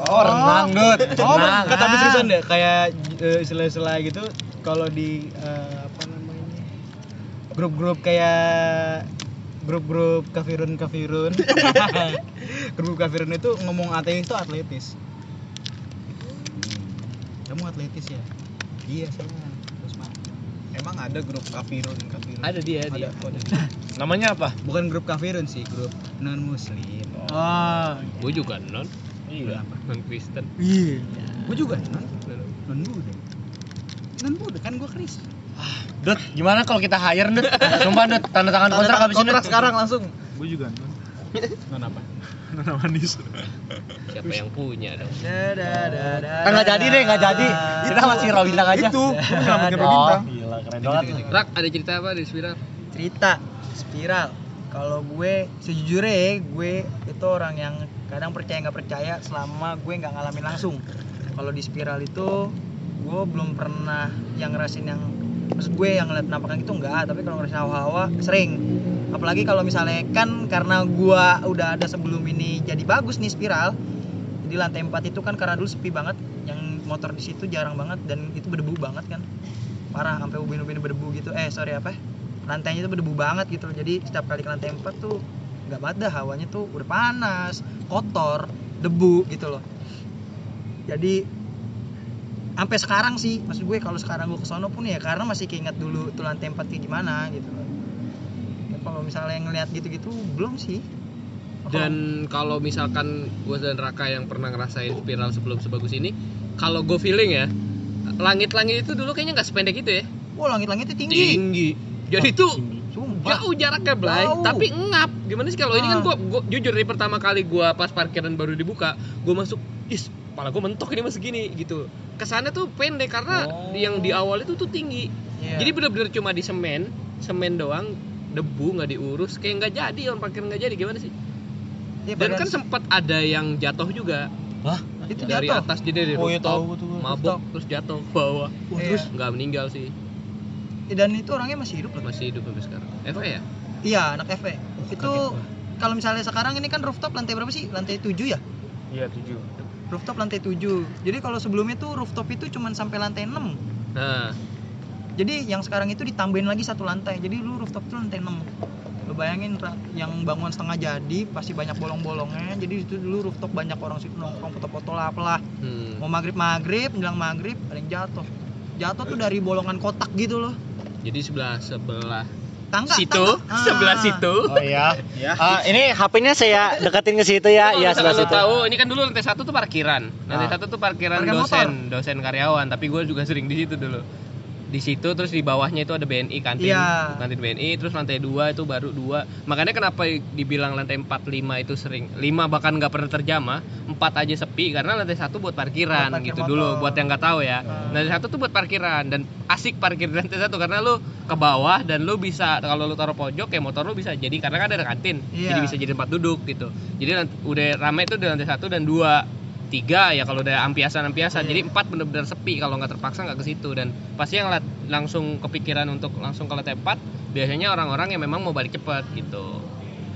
Oh, renang, Dut. Oh, Renang. nggak tapi seriusan deh kayak eh, istilah-istilah gitu kalau di eh, apa namanya grup-grup kayak grup-grup kafirun kafirun. Grup kafirun itu ngomong ateis itu atletis. Kamu atletis ya? Iya saya terus mah Emang ada grup kafirun kafirun. ada dia dia. Ada. ada. Namanya apa? bukan grup kafirun sih grup non muslim gue juga non. Iya. non Kristen iya. Gue juga non. Non buddha non buddha kan gue Kristen Dut, gimana kalau kita hire, Dut? Sumpah, Dut, tanda tangan kontrak habis ini. kontrak sekarang langsung Gue juga non. Non apa? Non manis. siapa yang punya dong Ah, nggak jadi deh, nggak jadi. Kita masih raw bintang aja. Itu, gua nyelamatin raw Oh, bintang. gila, keren banget. Rak ada cerita apa di spiral cerita spiral kalau gue sejujurnya ya gue itu orang yang kadang percaya nggak percaya selama gue nggak ngalamin langsung kalau di spiral itu gue belum pernah yang ngerasin yang maksud gue yang ngeliat penampakan itu enggak tapi kalau ngerasin hawa-hawa sering. Apalagi kalau misalnya kan karena gue udah ada sebelum ini jadi bagus nih spiral di lantai 4 itu kan karena dulu sepi banget yang motor di situ jarang banget dan itu berdebu banget kan. Parah sampai ubin-ubin berdebu gitu. Eh sorry apa lantainya itu berdebu banget gitu jadi setiap kali ke lantai 4 tuh nggak ada hawanya tuh udah panas kotor debu gitu loh. Jadi sampai sekarang sih maksud gue kalau sekarang gue kesono pun ya karena masih keinget dulu lantai 4 kayak gimana gitu. Ya, kalau misalnya ngelihat gitu-gitu belum sih. Dan kalau misalkan gue dan Raka yang pernah ngerasain spiral sebelum sebagus ini kalau gue feeling ya langit-langit itu dulu kayaknya nggak sependek itu ya. Wah langit-langit itu tinggi. Tinggi. Jadi tuh sumpah. jauh jaraknya Blay. Jauh. tapi ngap. Gimana sih kalau ini kan Ah. gua jujur dari pertama kali gua pas parkiran baru dibuka gua masuk is kepala gua mentok ini masih gini gitu. Kesannya tuh pendek karena Oh. yang di awal itu tuh tinggi. Iya. jadi bener-bener cuma di semen semen doang debu nggak diurus kayak nggak jadi orang parkir nggak jadi gimana sih? Iya, dan kan sempat ada yang jatuh juga. Wah, itu dari jatuh? atas jadi dari Oh, iya, rooftop tahu tuh mabok terus jatuh ke bawah. Iya. terus? Nggak meninggal sih. Dan itu orangnya masih hidup loh? Masih hidup sampai sekarang. FE ya? iya anak FE itu kalau misalnya sekarang ini kan rooftop lantai berapa sih? Lantai 7 ya? Iya tujuh. Rooftop lantai 7 jadi kalau sebelumnya tuh rooftop itu cuma sampai lantai 6 Nah, jadi yang sekarang itu ditambahin lagi satu lantai. Jadi dulu rooftop itu lantai 6 lo bayangin yang bangunan setengah jadi pasti banyak bolong-bolongnya. Jadi itu dulu rooftop banyak orang situ nongkrong foto-foto lah. Apalah hmm. mau maghrib maghrib menjelang maghrib ada yang jatuh. Jatuh tuh dari bolongan kotak gitu loh. Jadi sebelah sebelah tangga situ, tangga. Ah. sebelah situ. Oh iya. Ya. Ah, ini HP-nya saya deketin ke situ ya. Iya, misalkan sebelah situ. tahu, ini kan dulu lantai satu tuh parkiran. Lantai Ah. satu tuh parkiran Parkiran dosen, dosen karyawan. Tapi gue juga sering di situ dulu. Di situ terus di bawahnya itu ada BNI kantin, Iya. kantin BNI. Terus lantai dua itu baru dua. Makanya kenapa dibilang lantai 4 5 itu sering lima bahkan nggak pernah terjamah, empat aja sepi karena lantai satu buat parkiran Buat parkir gitu motor. dulu. Buat yang nggak tahu ya, Ah. lantai satu tuh buat parkiran dan asik parkir di lantai satu karena lu ke bawah dan lu bisa kalau lu taruh pojok ya motor lu bisa jadi karena kan ada kantin, Iya. jadi bisa jadi tempat duduk gitu. Jadi udah rame tuh di lantai satu dan dua tiga ya kalau udah ampiasan-ampiasan Iya. jadi empat bener-bener sepi kalau nggak terpaksa nggak ke situ dan pasti yang langsung kepikiran untuk langsung ke lantai 4 biasanya orang-orang yang memang mau balik cepat gitu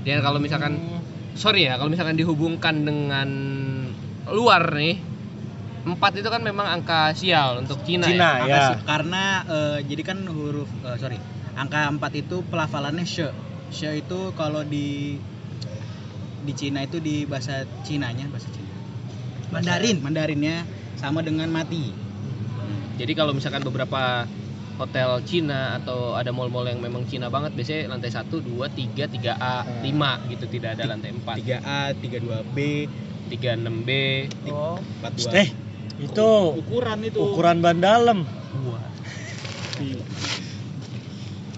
dan kalau misalkan sorry ya kalau misalkan dihubungkan dengan luar nih empat itu kan memang angka sial untuk Cina, Cina ya. ya. Makasih. Karena eh, jadi kan huruf eh, sorry angka 4 itu pelafalannya she. She itu kalau di di Cina itu di bahasa Cinanya bahasa Cina. Mandarin. Mandarinnya sama dengan mati. Jadi kalau misalkan beberapa hotel Cina atau ada mall-mall yang memang Cina banget biasanya lantai 1, 2, 3, 3A, 5 gitu tidak ada lantai 4, 3A, 32B, 36B. oh 42. Eh, itu ukuran itu. ukuran ban dalam.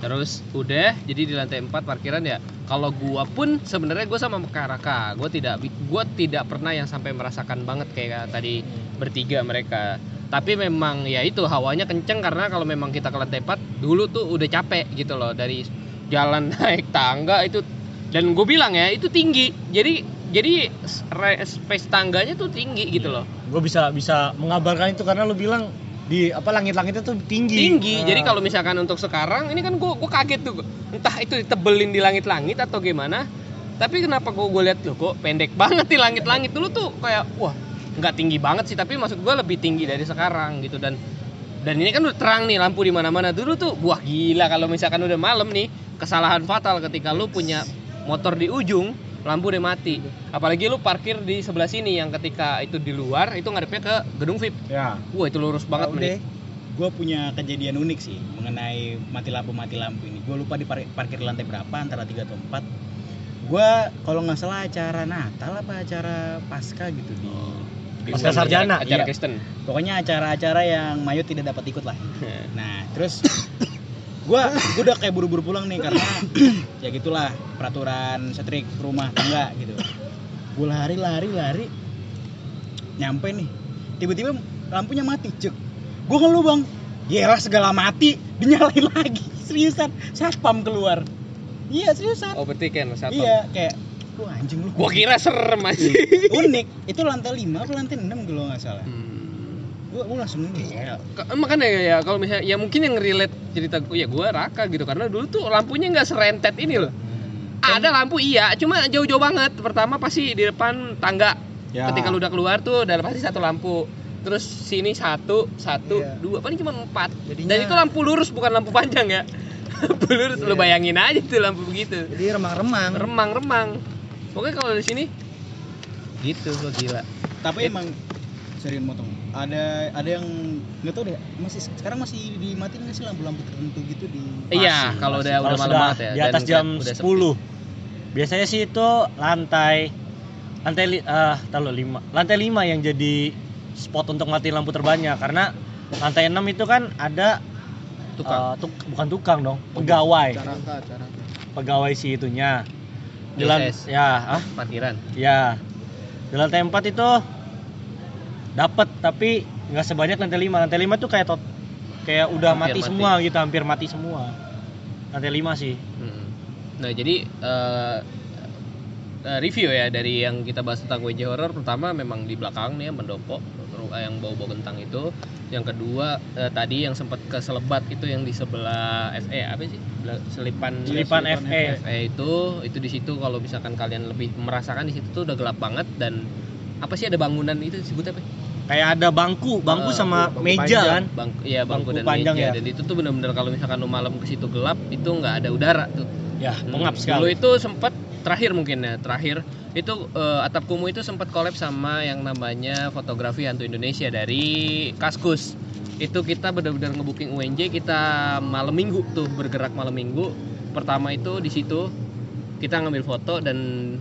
Terus udah jadi di lantai 4 parkiran ya. Kalau gua pun sebenarnya gua sama Karaka, gua tidak gua tidak pernah yang sampai merasakan banget kayak tadi bertiga mereka. Tapi memang ya itu hawanya kenceng karena kalau memang kita ke lantai 4 dulu tuh udah capek gitu loh dari jalan naik tangga itu dan gue bilang ya itu tinggi. Jadi jadi space tangganya tuh tinggi gitu loh. Gue bisa bisa mengabarkan itu karena lu bilang di apa langit-langitnya tuh tinggi. tinggi. Nah. Jadi kalau misalkan untuk sekarang ini kan gue gue kaget tuh. Entah itu ditebelin di langit-langit atau gimana. Tapi kenapa gue gue lihat loh kok pendek banget di langit-langit dulu tuh kayak wah nggak tinggi banget sih tapi maksud gue lebih tinggi dari sekarang gitu dan dan ini kan udah terang nih lampu di mana-mana dulu tuh wah gila kalau misalkan udah malam nih kesalahan fatal ketika lu punya motor di ujung lampu udah mati apalagi lu parkir di sebelah sini yang ketika itu di luar itu ngadepnya ke gedung VIP Ya. wah itu lurus banget nih deh. gue punya kejadian unik sih mengenai mati lampu mati lampu ini gue lupa di par- parkir lantai berapa antara 3 atau 4 gue kalau nggak salah acara Natal apa acara Pasca gitu di di Pasca. Sarjana, acara iya. Kristen pokoknya acara-acara yang Mayu tidak dapat ikut lah nah terus gue gue udah kayak buru-buru pulang nih karena ya gitulah peraturan setrik rumah tangga gitu. Gue lari lari lari. Nyampe nih tiba-tiba lampunya mati cek. Gue ngeluh bang Yelah segala mati dinyalain lagi seriusan. Satpam keluar. Iya seriusan. Oh berarti kan satu. iya kayak lu anjing lu? Gua kira serem masih. unik. Itu lantai 5 apa lantai 6 kalau nggak salah. Hmm. Gua, gua langsung nunggu Ya, makanya ya, ya kalau misalnya ya mungkin yang relate cerita gue ya gua Raka gitu karena dulu tuh lampunya nggak serentet ini loh. Ada lampu iya, cuma jauh-jauh banget. Pertama pasti di depan tangga. Ya. Ketika lu udah keluar tuh udah pasti satu lampu. Terus sini satu, satu, Iya. dua, paling cuma empat. Jadinya- Dan itu lampu lurus bukan lampu panjang ya. lampu lurus, lu Iya. bayangin aja tuh lampu begitu. jadi remang-remang Remang-remang. Pokoknya kalau di sini gitu, lo gila. tapi emang serius motong ada ada yang nggak tahu deh masih sekarang masih dimatiin nggak sih lampu-lampu tertentu gitu di Iya, kalau udah udah malam banget ya. Di atas jam. 10. Biasanya sih itu lantai lantai li, eh taruh 5. Lantai 5 yang jadi spot untuk mati lampu terbanyak karena lantai 6 itu kan ada Tukang. eh, tuk- bukan tukang dong, pegawai. Caraka, caraka. Pegawai si itunya. Di ya, ah, parkiran. ya. Di lantai 4 itu dapat tapi nggak sebanyak lantai 5. Lantai 5 tuh kayak tot kayak udah Hampir mati, mati. semua gitu, hampir mati semua. Lantai 5 sih. Hmm. Nah jadi eh, review ya dari yang kita bahas tentang WJ horror pertama memang di belakang nih ya, mendopo eh, yang bau-bau kentang itu yang kedua eh, tadi yang sempat keselebat itu yang di sebelah FE apa sih selipan Selipan FE. FE itu itu di situ kalau misalkan kalian lebih merasakan di situ tuh udah gelap banget dan apa sih ada bangunan itu disebut apa? Kayak ada bangku, bangku Eh, sama bangku meja panjang. kan. Bangku, iya bangku, Bangku dan panjang meja ya. dan itu tuh benar-benar kalau misalkan lu malam ke situ gelap itu nggak ada udara tuh. Ya, Hmm, pengap Dulu sekali. itu sempat terakhir mungkin ya, terakhir itu eh, Atap Kumuh itu sempat collab sama yang namanya fotografi hantu Indonesia dari Kaskus. Itu kita benar-benar ngebooking UNJ kita malam Minggu tuh bergerak malam Minggu. Pertama itu di situ kita ngambil foto dan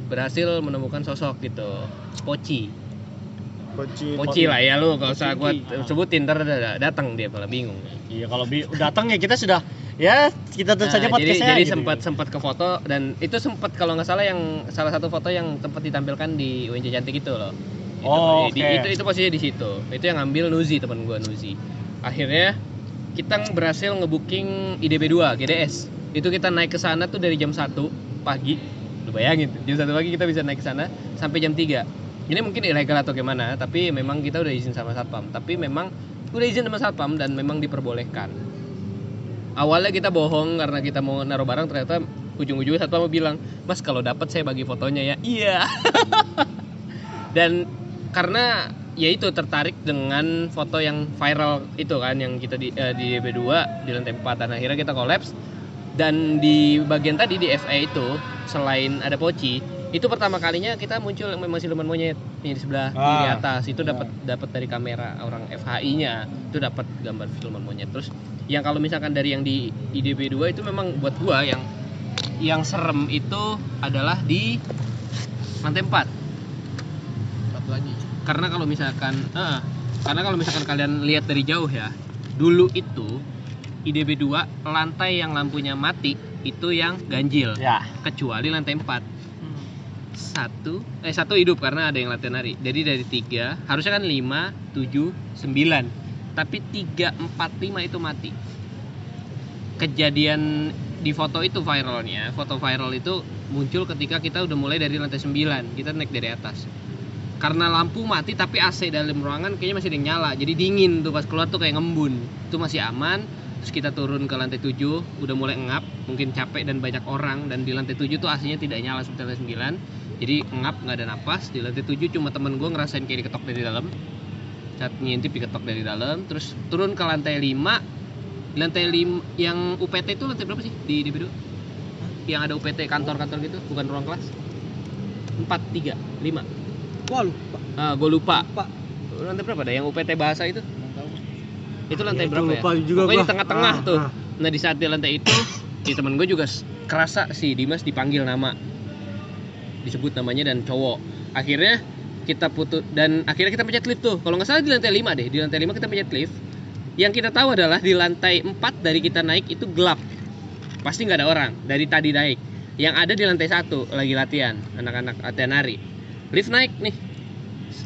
berhasil menemukan sosok gitu. Poci. Poci. Poci lah ya lu kalau usah gua sebutin ntar datang dia malah bingung. Iya, kalau bi- datang ya kita sudah ya kita saja Nah, jadi podcastnya jadi gitu. sempat sempat ke foto dan itu sempat kalau nggak salah yang salah satu foto yang tempat ditampilkan di UNJ cantik itu loh. Itu, Oh, di- itu itu posisinya di situ. Itu yang ngambil Nuzi teman gua Nuzi. Akhirnya kita berhasil ngebooking IDB 2 GDS. Itu kita naik ke sana tuh dari jam 1 pagi. Lu bayangin, jam 1 pagi kita bisa naik ke sana sampai jam 3. Ini mungkin ilegal atau gimana, tapi memang kita udah izin sama satpam. Tapi memang udah izin sama satpam dan memang diperbolehkan awalnya kita bohong karena kita mau naruh barang ternyata ujung-ujungnya satu mau bilang mas kalau dapat saya bagi fotonya ya iya dan karena ya itu tertarik dengan foto yang viral itu kan yang kita di eh, di DB2 di lantai 4 dan akhirnya kita kolaps dan di bagian tadi di FA itu selain ada poci itu pertama kalinya kita muncul yang memang siluman monyet nih di sebelah kiri Ah. atas. Itu dapat dapat dari kamera orang FHI-nya itu dapat gambar siluman monyet. Terus yang kalau misalkan dari yang di IDB 2 itu memang buat gua yang yang serem itu adalah di lantai 4 Empat lagi. karena kalau misalkan eh, karena kalau misalkan kalian lihat dari jauh ya dulu itu IDB 2 lantai yang lampunya mati itu yang ganjil. Ya. kecuali lantai 4 satu eh satu hidup karena ada yang latihan nari. Jadi dari tiga harusnya kan 5, 7, 9 tapi 3, 4, 5 itu mati. Kejadian di foto itu viralnya foto viral itu muncul ketika kita udah mulai dari lantai 9 kita naik dari atas. Karena lampu mati tapi AC dalam ruangan kayaknya masih ada yang nyala. Jadi dingin tuh pas keluar tuh kayak ngembun. Itu masih aman terus kita turun ke lantai 7 udah mulai ngap mungkin capek dan banyak orang. Dan di lantai 7 tuh AC-nya tidak nyala seperti lantai 9 jadi ngap nggak ada napas. Di lantai 7 cuma temen gue ngerasain kayak diketok dari dalam. Saat ngintip diketok dari dalam. Terus turun ke lantai 5 di lantai 5 yang UPT itu lantai berapa sih di DB2 yang ada UPT kantor-kantor gitu bukan ruang kelas? 4, 3, 5 Wah lupa. ah gue lupa. Lupa. lantai berapa? Ada yang UPT bahasa itu itu lantai Ya, itu berapa lupa ya juga pokoknya gua. di tengah-tengah Ah, tuh. ah. nah di saat di lantai itu di temen gue juga kerasa si Dimas dipanggil nama. Disebut namanya dan cowok. Akhirnya kita putus dan akhirnya kita pencet lift tuh. Kalau nggak salah di lantai 5 deh. Di lantai 5 kita pencet lift. Yang kita tahu adalah di lantai 4 dari kita naik itu gelap. Pasti nggak ada orang. Dari tadi naik. Yang ada di lantai satu lagi latihan. Anak-anak latihan nari. Lift naik nih.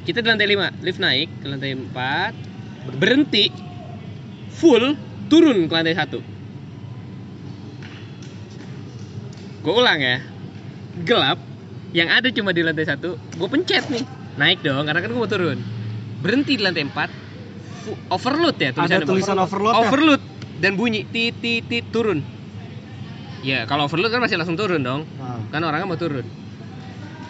Kita di lantai 5 lift naik ke lantai 4 berhenti full turun ke lantai satu. Gue ulang ya. Gelap yang ada cuma di lantai satu gue pencet nih. Naik dong karena kan gue mau turun. Berhenti di lantai 4 fu- overload ya Ada tulisannya, tulisan overload. ya? overload dan bunyi tit tit tit turun. Ya kalau overload kan masih langsung turun dong. Ah. kan orangnya mau turun.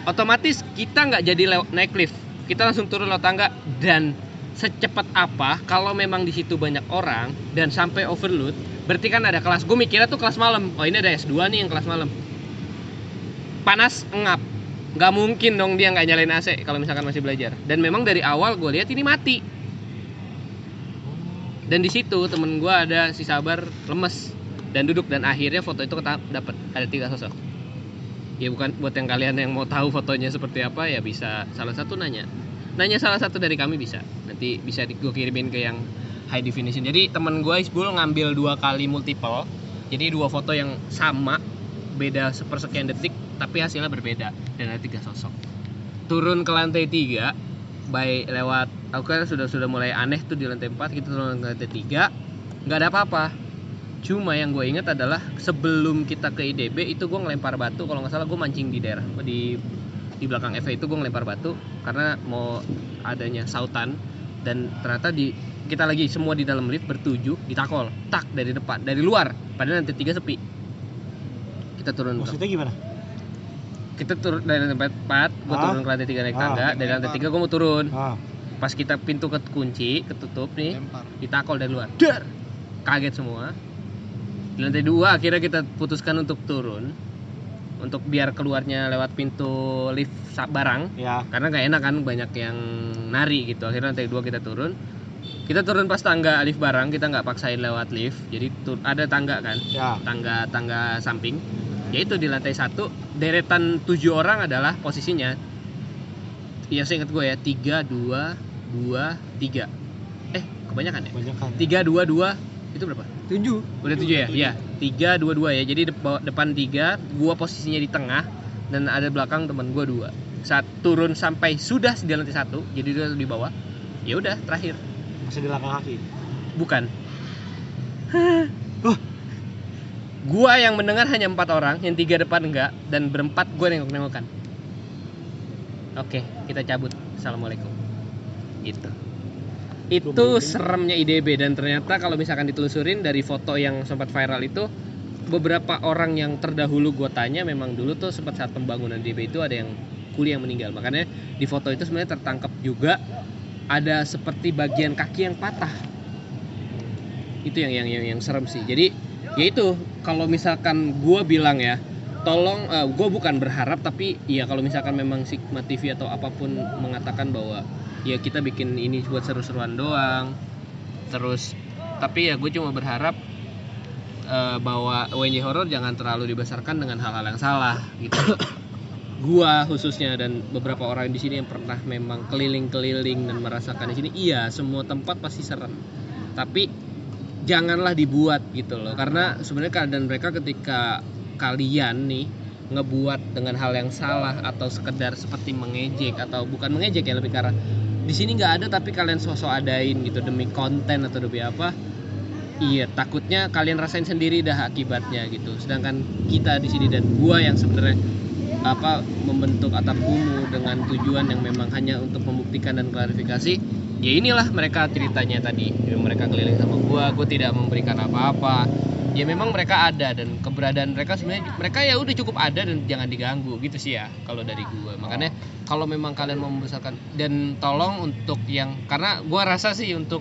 Otomatis kita nggak jadi naik lift. Kita langsung turun lewat tangga dan secepat apa kalau memang di situ banyak orang dan sampai overload berarti kan ada kelas. Gue mikirnya tuh kelas malam. Oh ini ada S2 nih yang kelas malam. Panas ngap. Nggak mungkin dong dia nggak nyalain AC kalau misalkan masih belajar. Dan memang dari awal gue lihat ini mati. Dan di situ temen gue ada si sabar lemes. Dan duduk dan akhirnya foto itu dapat ada tiga sosok. Ya bukan buat yang kalian yang mau tahu fotonya seperti apa ya bisa salah satu nanya nanya salah satu dari kami bisa. Nanti bisa gue kirimin ke yang high definition. Jadi temen gue Isbul ngambil dua kali multiple. Jadi dua foto yang sama beda sepersekian detik tapi hasilnya berbeda. Dan ada tiga sosok. Turun ke lantai tiga by lewat aku kan sudah sudah mulai aneh tuh di lantai 4 kita turun ke lantai tiga nggak ada apa-apa. Cuma yang gue ingat adalah sebelum kita ke IDB itu gue ngelempar batu kalau nggak salah gue mancing di daerah di di belakang EV itu gue ngelempar batu karena mau adanya sautan. Dan ternyata di kita lagi semua di dalam lift bertujuh ditakol tak dari depan dari luar. Padahal lantai tiga sepi. Kita turun Maksudnya gimana? kita turun dari lantai empat gue Ah. turun ke lantai tiga naik Ah. tangga. dari lantai tiga gue mau turun. Ah, pas kita pintu kekunci ketutup nih lempar. ditakol dari luar. Dar! Kaget semua. Di lantai dua akhirnya kita putuskan untuk turun untuk biar keluarnya lewat pintu lift barang. Ya. karena nggak enak kan banyak yang nari gitu. Akhirnya lantai dua kita turun. Kita turun pas tangga lift barang kita nggak paksain lewat lift. Jadi tur- ada tangga kan? Ya. tangga tangga samping. Yaitu di lantai satu. Deretan tujuh orang adalah posisinya. Ya seingat gue ya. Tiga dua dua tiga. Eh kebanyakan ya? Banyak kan. tiga dua dua itu berapa? Tujuh. Udah tujuh ya? Iya tiga dua dua ya. Jadi dep- depan tiga gua posisinya di tengah dan ada belakang teman gua dua. Saat turun sampai sudah di lantai satu jadi dia di bawah ya udah terakhir. Masih di langkah kaki. bukan. Gua yang mendengar hanya empat orang yang tiga depan enggak dan berempat gua nengok nengokan oke kita cabut. Assalamualaikum. Gitu itu seremnya IDB dan ternyata kalau misalkan ditelusurin dari foto yang sempat viral itu beberapa orang yang terdahulu gue tanya memang dulu tuh sempat saat pembangunan IDB itu ada yang kuliah yang meninggal. Makanya di foto itu sebenarnya tertangkap juga ada seperti bagian kaki yang patah. Itu yang yang yang, yang serem sih. Jadi ya itu kalau misalkan gue bilang ya tolong gue bukan berharap tapi ya kalau misalkan memang Sigma TV atau apa pun mengatakan bahwa ya kita bikin ini buat seru-seruan doang. Terus tapi ya gue cuma berharap eh, bahwa WNJ horror jangan terlalu dibesarkan dengan hal-hal yang salah gitu. Gua khususnya dan beberapa orang di sini yang pernah memang keliling-keliling dan merasakan di sini iya semua tempat pasti serem. Tapi janganlah dibuat gitu loh. Karena sebenarnya keadaan mereka ketika kalian nih ngebuat dengan hal yang salah atau sekedar seperti mengejek atau bukan mengejek ya lebih arah di sini nggak ada tapi kalian sosok adain gitu demi konten atau demi apa iya takutnya kalian rasain sendiri dah akibatnya gitu. Sedangkan kita di sini dan gua yang sebenarnya apa membentuk atap kumuh dengan tujuan yang memang hanya untuk membuktikan dan klarifikasi ya inilah mereka ceritanya tadi. Mereka keliling sama gua gua tidak memberikan apa-apa ya memang mereka ada dan keberadaan mereka sebenarnya mereka ya udah cukup ada dan jangan diganggu gitu sih ya kalau dari gua. Makanya kalau memang kalian mau membesarkan dan tolong untuk yang karena gua rasa sih untuk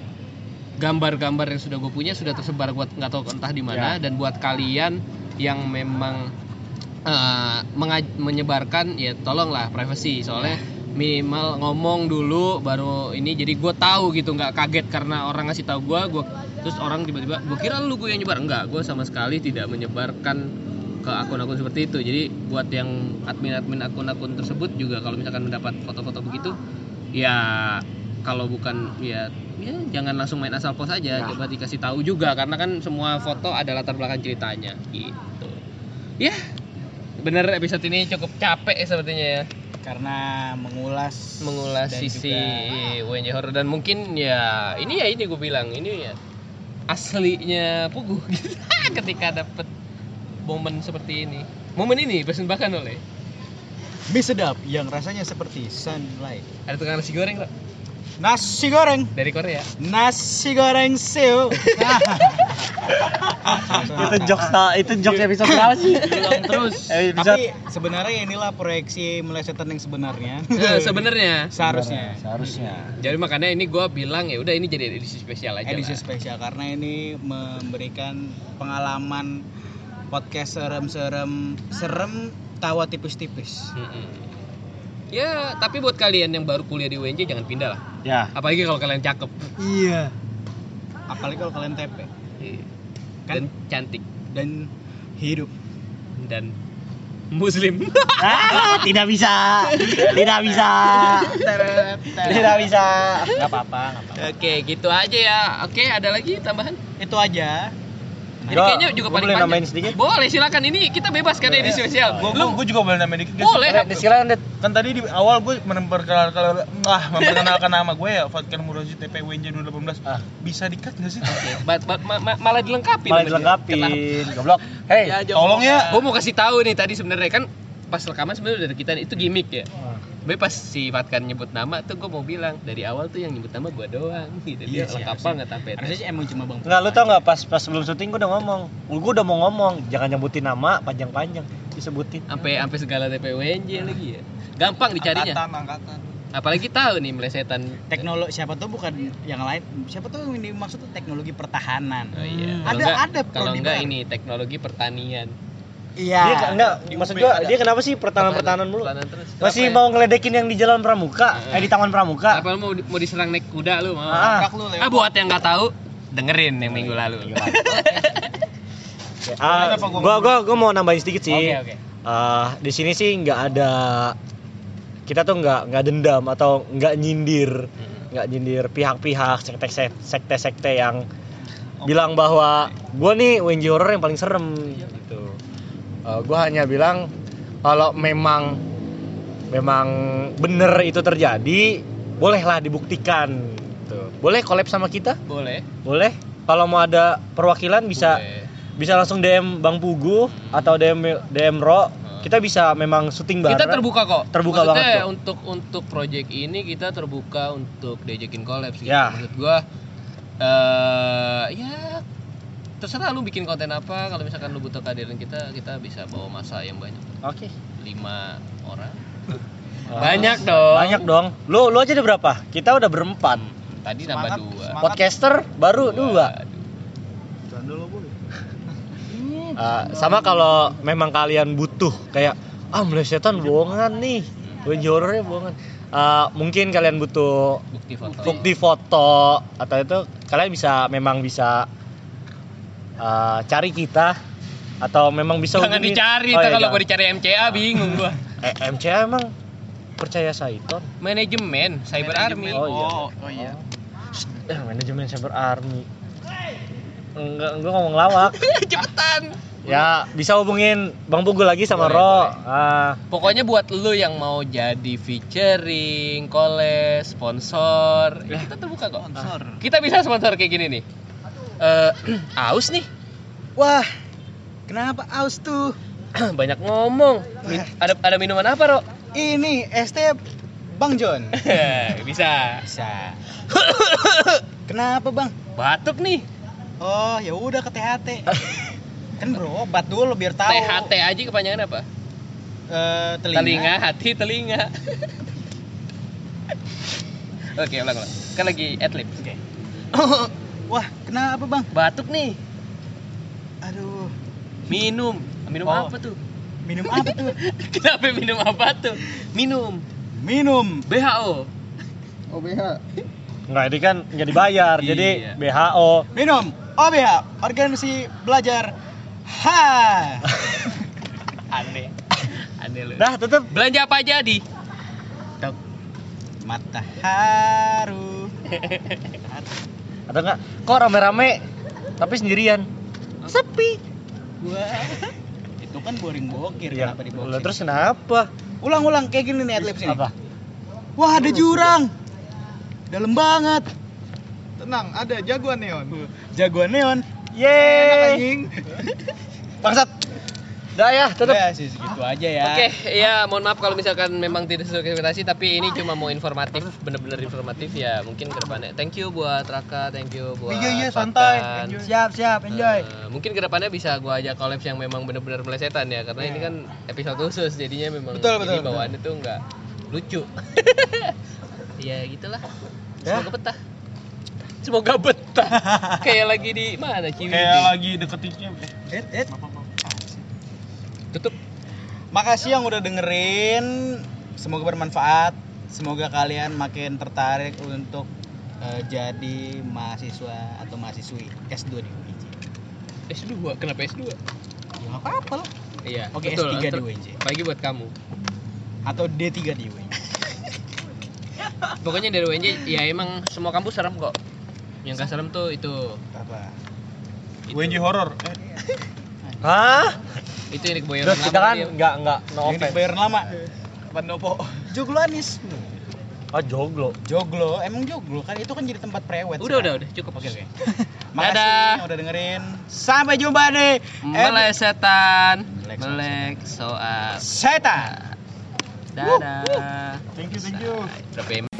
gambar-gambar yang sudah gue punya sudah tersebar buat nggak tahu entah di mana dan buat kalian yang memang menga- menyebarkan ya tolonglah privasi soalnya minimal ngomong dulu baru ini. Jadi gue tahu gitu nggak kaget karena orang ngasih tahu gue gue terus orang tiba-tiba gue kira lu gue yang nyebar. Enggak gue sama sekali tidak menyebarkan ke akun-akun seperti itu. Jadi buat yang admin-admin akun-akun tersebut juga kalau misalkan mendapat foto-foto begitu ya kalau bukan ya ya jangan langsung main asal pos aja. Coba dikasih tahu juga karena kan semua foto ada latar belakang ceritanya gitu. Ya bener episode ini cukup capek ya sepertinya ya karena mengulas mengulas sisi juga- WNJ horror dan mungkin ya ini ya ini gue bilang ini ya aslinya gitu ketika dapet momen seperti ini. Momen ini persembahkan oleh mie sedap yang rasanya seperti sunlight. Ada tukang nasi goreng kok nasi goreng. Dari Korea. Nasi goreng siu itu jokes itu jokes episode berapa sih? terus. Episode tapi sebenarnya inilah proyeksi melesetan yang sebenarnya. Eh, sebenarnya. Seharusnya. Seharusnya. jadi makanya ini gue bilang ya udah ini jadi edisi spesial aja edisi lah. spesial karena ini memberikan pengalaman podcast serem-serem serem tawa tipis-tipis. Mm-mm. ya tapi buat kalian yang baru kuliah di UNJ jangan pindah lah Ya. apalagi kalau kalian cakep iya apalagi kalau kalian TP dan cantik dan hidup dan muslim Ah, tidak bisa. Tidak bisa. Tidak bisa. nggak apa-apa Oke, gitu aja ya. Oke, ada lagi tambahan? itu aja Ini kayaknya juga gua paling boleh panjang. nambahin sedikit? Boleh, silakan. Ini kita bebas kan edisi spesial. Gue Lu juga boleh nambahin dikit. boleh. Silakan, Det. Kan tadi di awal gue memperkenalkan ah, memperkenalkan nama gue ya Fatkan Murazi TP WNJ 2018. Ah. Bisa dikat nggak sih? Ba- ba- ma- ma- malah dilengkapi. Malah dilengkapin. Goblok. Hey, Ya, tolong ya. Gue mau kasih tahu nih tadi sebenarnya kan pas rekaman sebenarnya udah kita itu gimmick ya Tapi pas si Fatkan nyebut nama tuh gue mau bilang dari awal tuh yang nyebut nama gue doang gitu Iya dia sih, lengkap banget sampai Harusnya sih emang cuma bang. Enggak, lu tau nggak pas pas sebelum syuting gue udah ngomong, gue udah mau ngomong, jangan nyebutin nama panjang-panjang, disebutin. sampai sampai segala TPWNJ lagi ya gampang dicarinya Angkatan, angkatan. apalagi tahu nih melesetan Teknologi siapa tuh bukan yang lain. Siapa tuh yang dimaksud tuh teknologi pertahanan. Oh iya. Ada- Kalau enggak- ada Kalau enggak ini teknologi pertanian. Iya. Dia enggak, di maksud gua ada. dia kenapa sih pertahanan-pertahanan mulu? Pertahanan terus. Masih mau ngeledekin yang di jalan Pramuka, Heeh. eh di Taman ya? Pramuka. Apa lu mau mau diserang naik kuda lu mau? Ah. Angkat lu. Ah buat yang nggak tahu dengerin yang minggu lalu. Ah, gua gua gua mau nambahin sedikit sih. Oke oke. Ah, di sini sih nggak ada kita tuh nggak nggak dendam atau nggak nyindir nggak nyindir pihak-pihak sekte sekte-sekte yang bilang bahwa gua nih WNJ horror yang paling serem gitu. Eh, gua hanya bilang kalau memang memang bener itu terjadi bolehlah dibuktikan gitu. Boleh collab sama kita? Boleh. Boleh. Kalau mau ada perwakilan bisa Boleh. bisa langsung DM Bang Pugu atau DM DM Ro. Kita bisa memang syuting bareng. Kita terbuka kok. Terbuka Maksudnya banget kok. untuk untuk project ini kita terbuka untuk diajakin collab sih. Ya. Maksud gua eh ya terserah lu bikin konten apa kalau misalkan lu butuh kehadiran kita kita bisa bawa masa yang banyak Oke. lima orang banyak dong Banyak dong. Lu lu aja ada berapa? Kita udah berempat. tadi nambah Semangat, dua semangat. Podcaster baru dua. Waduh. Ah, sama kalau memang kalian butuh kayak ah melesetan bohongan nih. Horornya bohongan. Ah, mungkin kalian butuh bukti foto bukti foto atau itu kalian bisa memang bisa uh, cari kita atau memang bisa jangan hubungin- dicari Oh, iya, kalau gua dicari MCA bingung gua eh, MCA emang percaya Saiton manajemen cyber army Oh, iya. Oh, oh iya. eh, manajemen cyber army enggak enggak ngomong lawak cepetan ya bisa hubungin Bang Pugu lagi sama Boleh, Ro boleh. ah Pokoknya buat lu yang mau jadi featuring, collab, sponsor, ya kita terbuka kok. Sponsor. Kita bisa sponsor kayak gini nih. Eh, aus nih. Wah. Kenapa aus tuh? Banyak ngomong. Min- ada ada minuman apa, Ro? Ini ST Bang John. bisa. Bisa. Kenapa, Bang? Batuk nih. Oh, ya udah ke THT. kan berobat dulu biar tahu. THT aja kepanjangan apa? Eh, telinga. Telinga, hati, telinga. Oke, ulang ulang. Kan lagi adlib. Oke. Wah, kenapa, Bang? Batuk nih. Aduh, Minum. Minum Oh. apa tuh? minum apa tuh? Kenapa minum apa tuh? Minum. Minum. BHO. enggak ini kan nggak dibayar Iya. jadi BHO Minum. OBH, organisasi belajar. Ha. Aneh. Aneh lu. dah tetep Belanja apa aja di? Tok. Mata haru. atau enggak kok rame-rame tapi sendirian sepi Wah. Itu kan boring bokir ya kenapa di lah, terus kenapa Ulang-ulang kayak gini nih adlibs ini. apa Wah, ada jurang. Dalam banget. Tenang, ada jagoan neon. Jagoan neon. Yeay anjing. bangsat dah ya tetep Udah sih segitu aja ya. Oke, ya mohon maaf kalau misalkan memang tidak sesuai ekspektasi tapi ini cuma mau informatif, bener-bener informatif ya mungkin ke depannya. Thank you buat Raka, thank you buat Iya, iya, santai. Siap, siap, enjoy. Eh, mungkin ke depannya bisa gua ajak collabs yang memang bener-bener melesetan ya karena ini kan episode khusus jadinya memang Betul, betul, ini betul. bawaannya tuh nggak lucu. ya gitulah. Ya. Semoga betah. Semoga betah. Kayak lagi di mana Ciwidey. Kayak lagi deketinnya. Eh, eh. Tutup. Makasih yang udah dengerin. Semoga bermanfaat. Semoga kalian makin tertarik untuk eh, jadi mahasiswa atau mahasiswi S2 di UIJ. S2, kenapa S2? Ya nggak apa-apa lah. Iya, Oke, betul. S3 di UIJ. Apalagi buat kamu. Atau D3 di UIJ. Pokoknya dari UNJ ya emang semua kampus serem kok. Yang gak serem tuh itu. Apa? itu. WNJ horor. Eh, hah Itu yang Keboyoran terus kita lama kan nggak nggak no Yang offense lama. Pandopo. Joglo Anis. oh joglo Joglo, emang joglo kan itu kan jadi tempat prewed. Udah, udah, sekarang. udah, cukup. Oke, oke. Makasih Dadah. udah dengerin. Sampai jumpa di Melek setan, Melek soal. Setan. Dadah. Thank you, thank you.